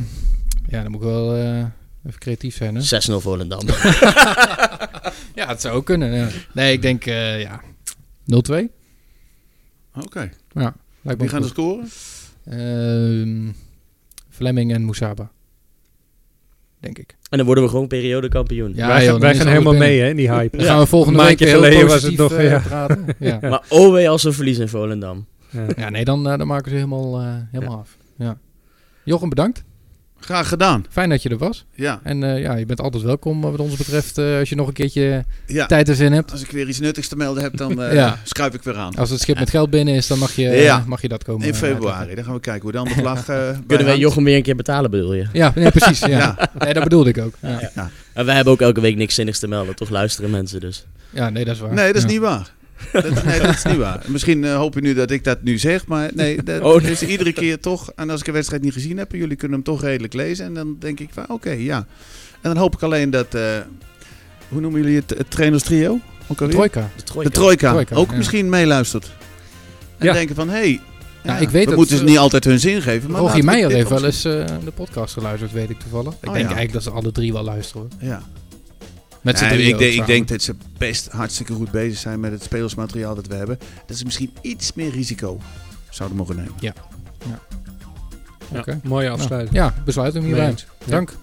ja, dan moet ik wel eh, even creatief zijn, hè? 6-0 Volendam. Ja, het zou ook kunnen, ja. Nee, ik denk, eh, ja, 0-2. Oké. Ja, Wie gaan er scoren? Ehm, Fleming en Moesaba. Denk ik. en dan worden we gewoon periodekampioen. Ja, wij joh, gaan, wij helemaal binnen. mee hè, in die hype. Dan gaan we volgende Een week maandje heel geleden was het nog, ja. praten. Ja. Ja. Maar oh wee als we verliezen in Volendam. ja, nee, dan, eh, dan maken ze helemaal, eh, helemaal af. Ja. Jochem, bedankt. Graag gedaan. Fijn dat je er was. Ja. En eh, ja, je bent altijd welkom wat ons betreft. eh, als je nog een keertje ja. tijd en zin hebt. Als ik weer iets nuttigs te melden heb, dan eh, Ja. schuif ik weer aan. Als het schip met geld binnen is, dan mag je, Ja. mag je dat komen. In eh, februari. uitleggen. Dan gaan we kijken hoe dan de vlag eh Kunnen wij. Jochem weer een keer betalen, bedoel je? Ja, nee, precies. Ja. Ja. Nee, dat bedoelde ik ook. Ja, En wij hebben ook elke week niks zinnigs te melden. Toch luisteren mensen dus. ja nee, dat is waar. Nee, dat is Ja. niet waar. Dat, nee, dat is niet waar. Misschien eh, hoop je nu dat ik dat nu zeg, maar nee, dat Oh, nee. is iedere keer toch. En als ik een wedstrijd niet gezien heb, en jullie kunnen hem toch redelijk lezen. En dan denk ik van, oké, ja. En dan hoop ik alleen dat, eh, hoe noemen jullie het, het trainerstrio? Ook De trojka. De trojka. De trojka. Ook ja. misschien meeluistert. En Ja. denken van, hé, hey, Ja, ik weet we dat, moeten ze niet altijd hun zin geven. Maar Rogier Meijer heeft wel eens eh, de podcast geluisterd, weet ik toevallig. Ik Oh, denk ja. eigenlijk dat ze alle drie wel luisteren. hoor. Ja. Met z'n Nee, drieën ik, denk, ik denk dat ze best hartstikke goed bezig zijn met het spelersmateriaal dat we hebben. Dat ze misschien iets meer risico zouden mogen nemen. Ja, Oké. mooie afsluiting. ja, besluit hem Mee hierbij. Ja. Dank.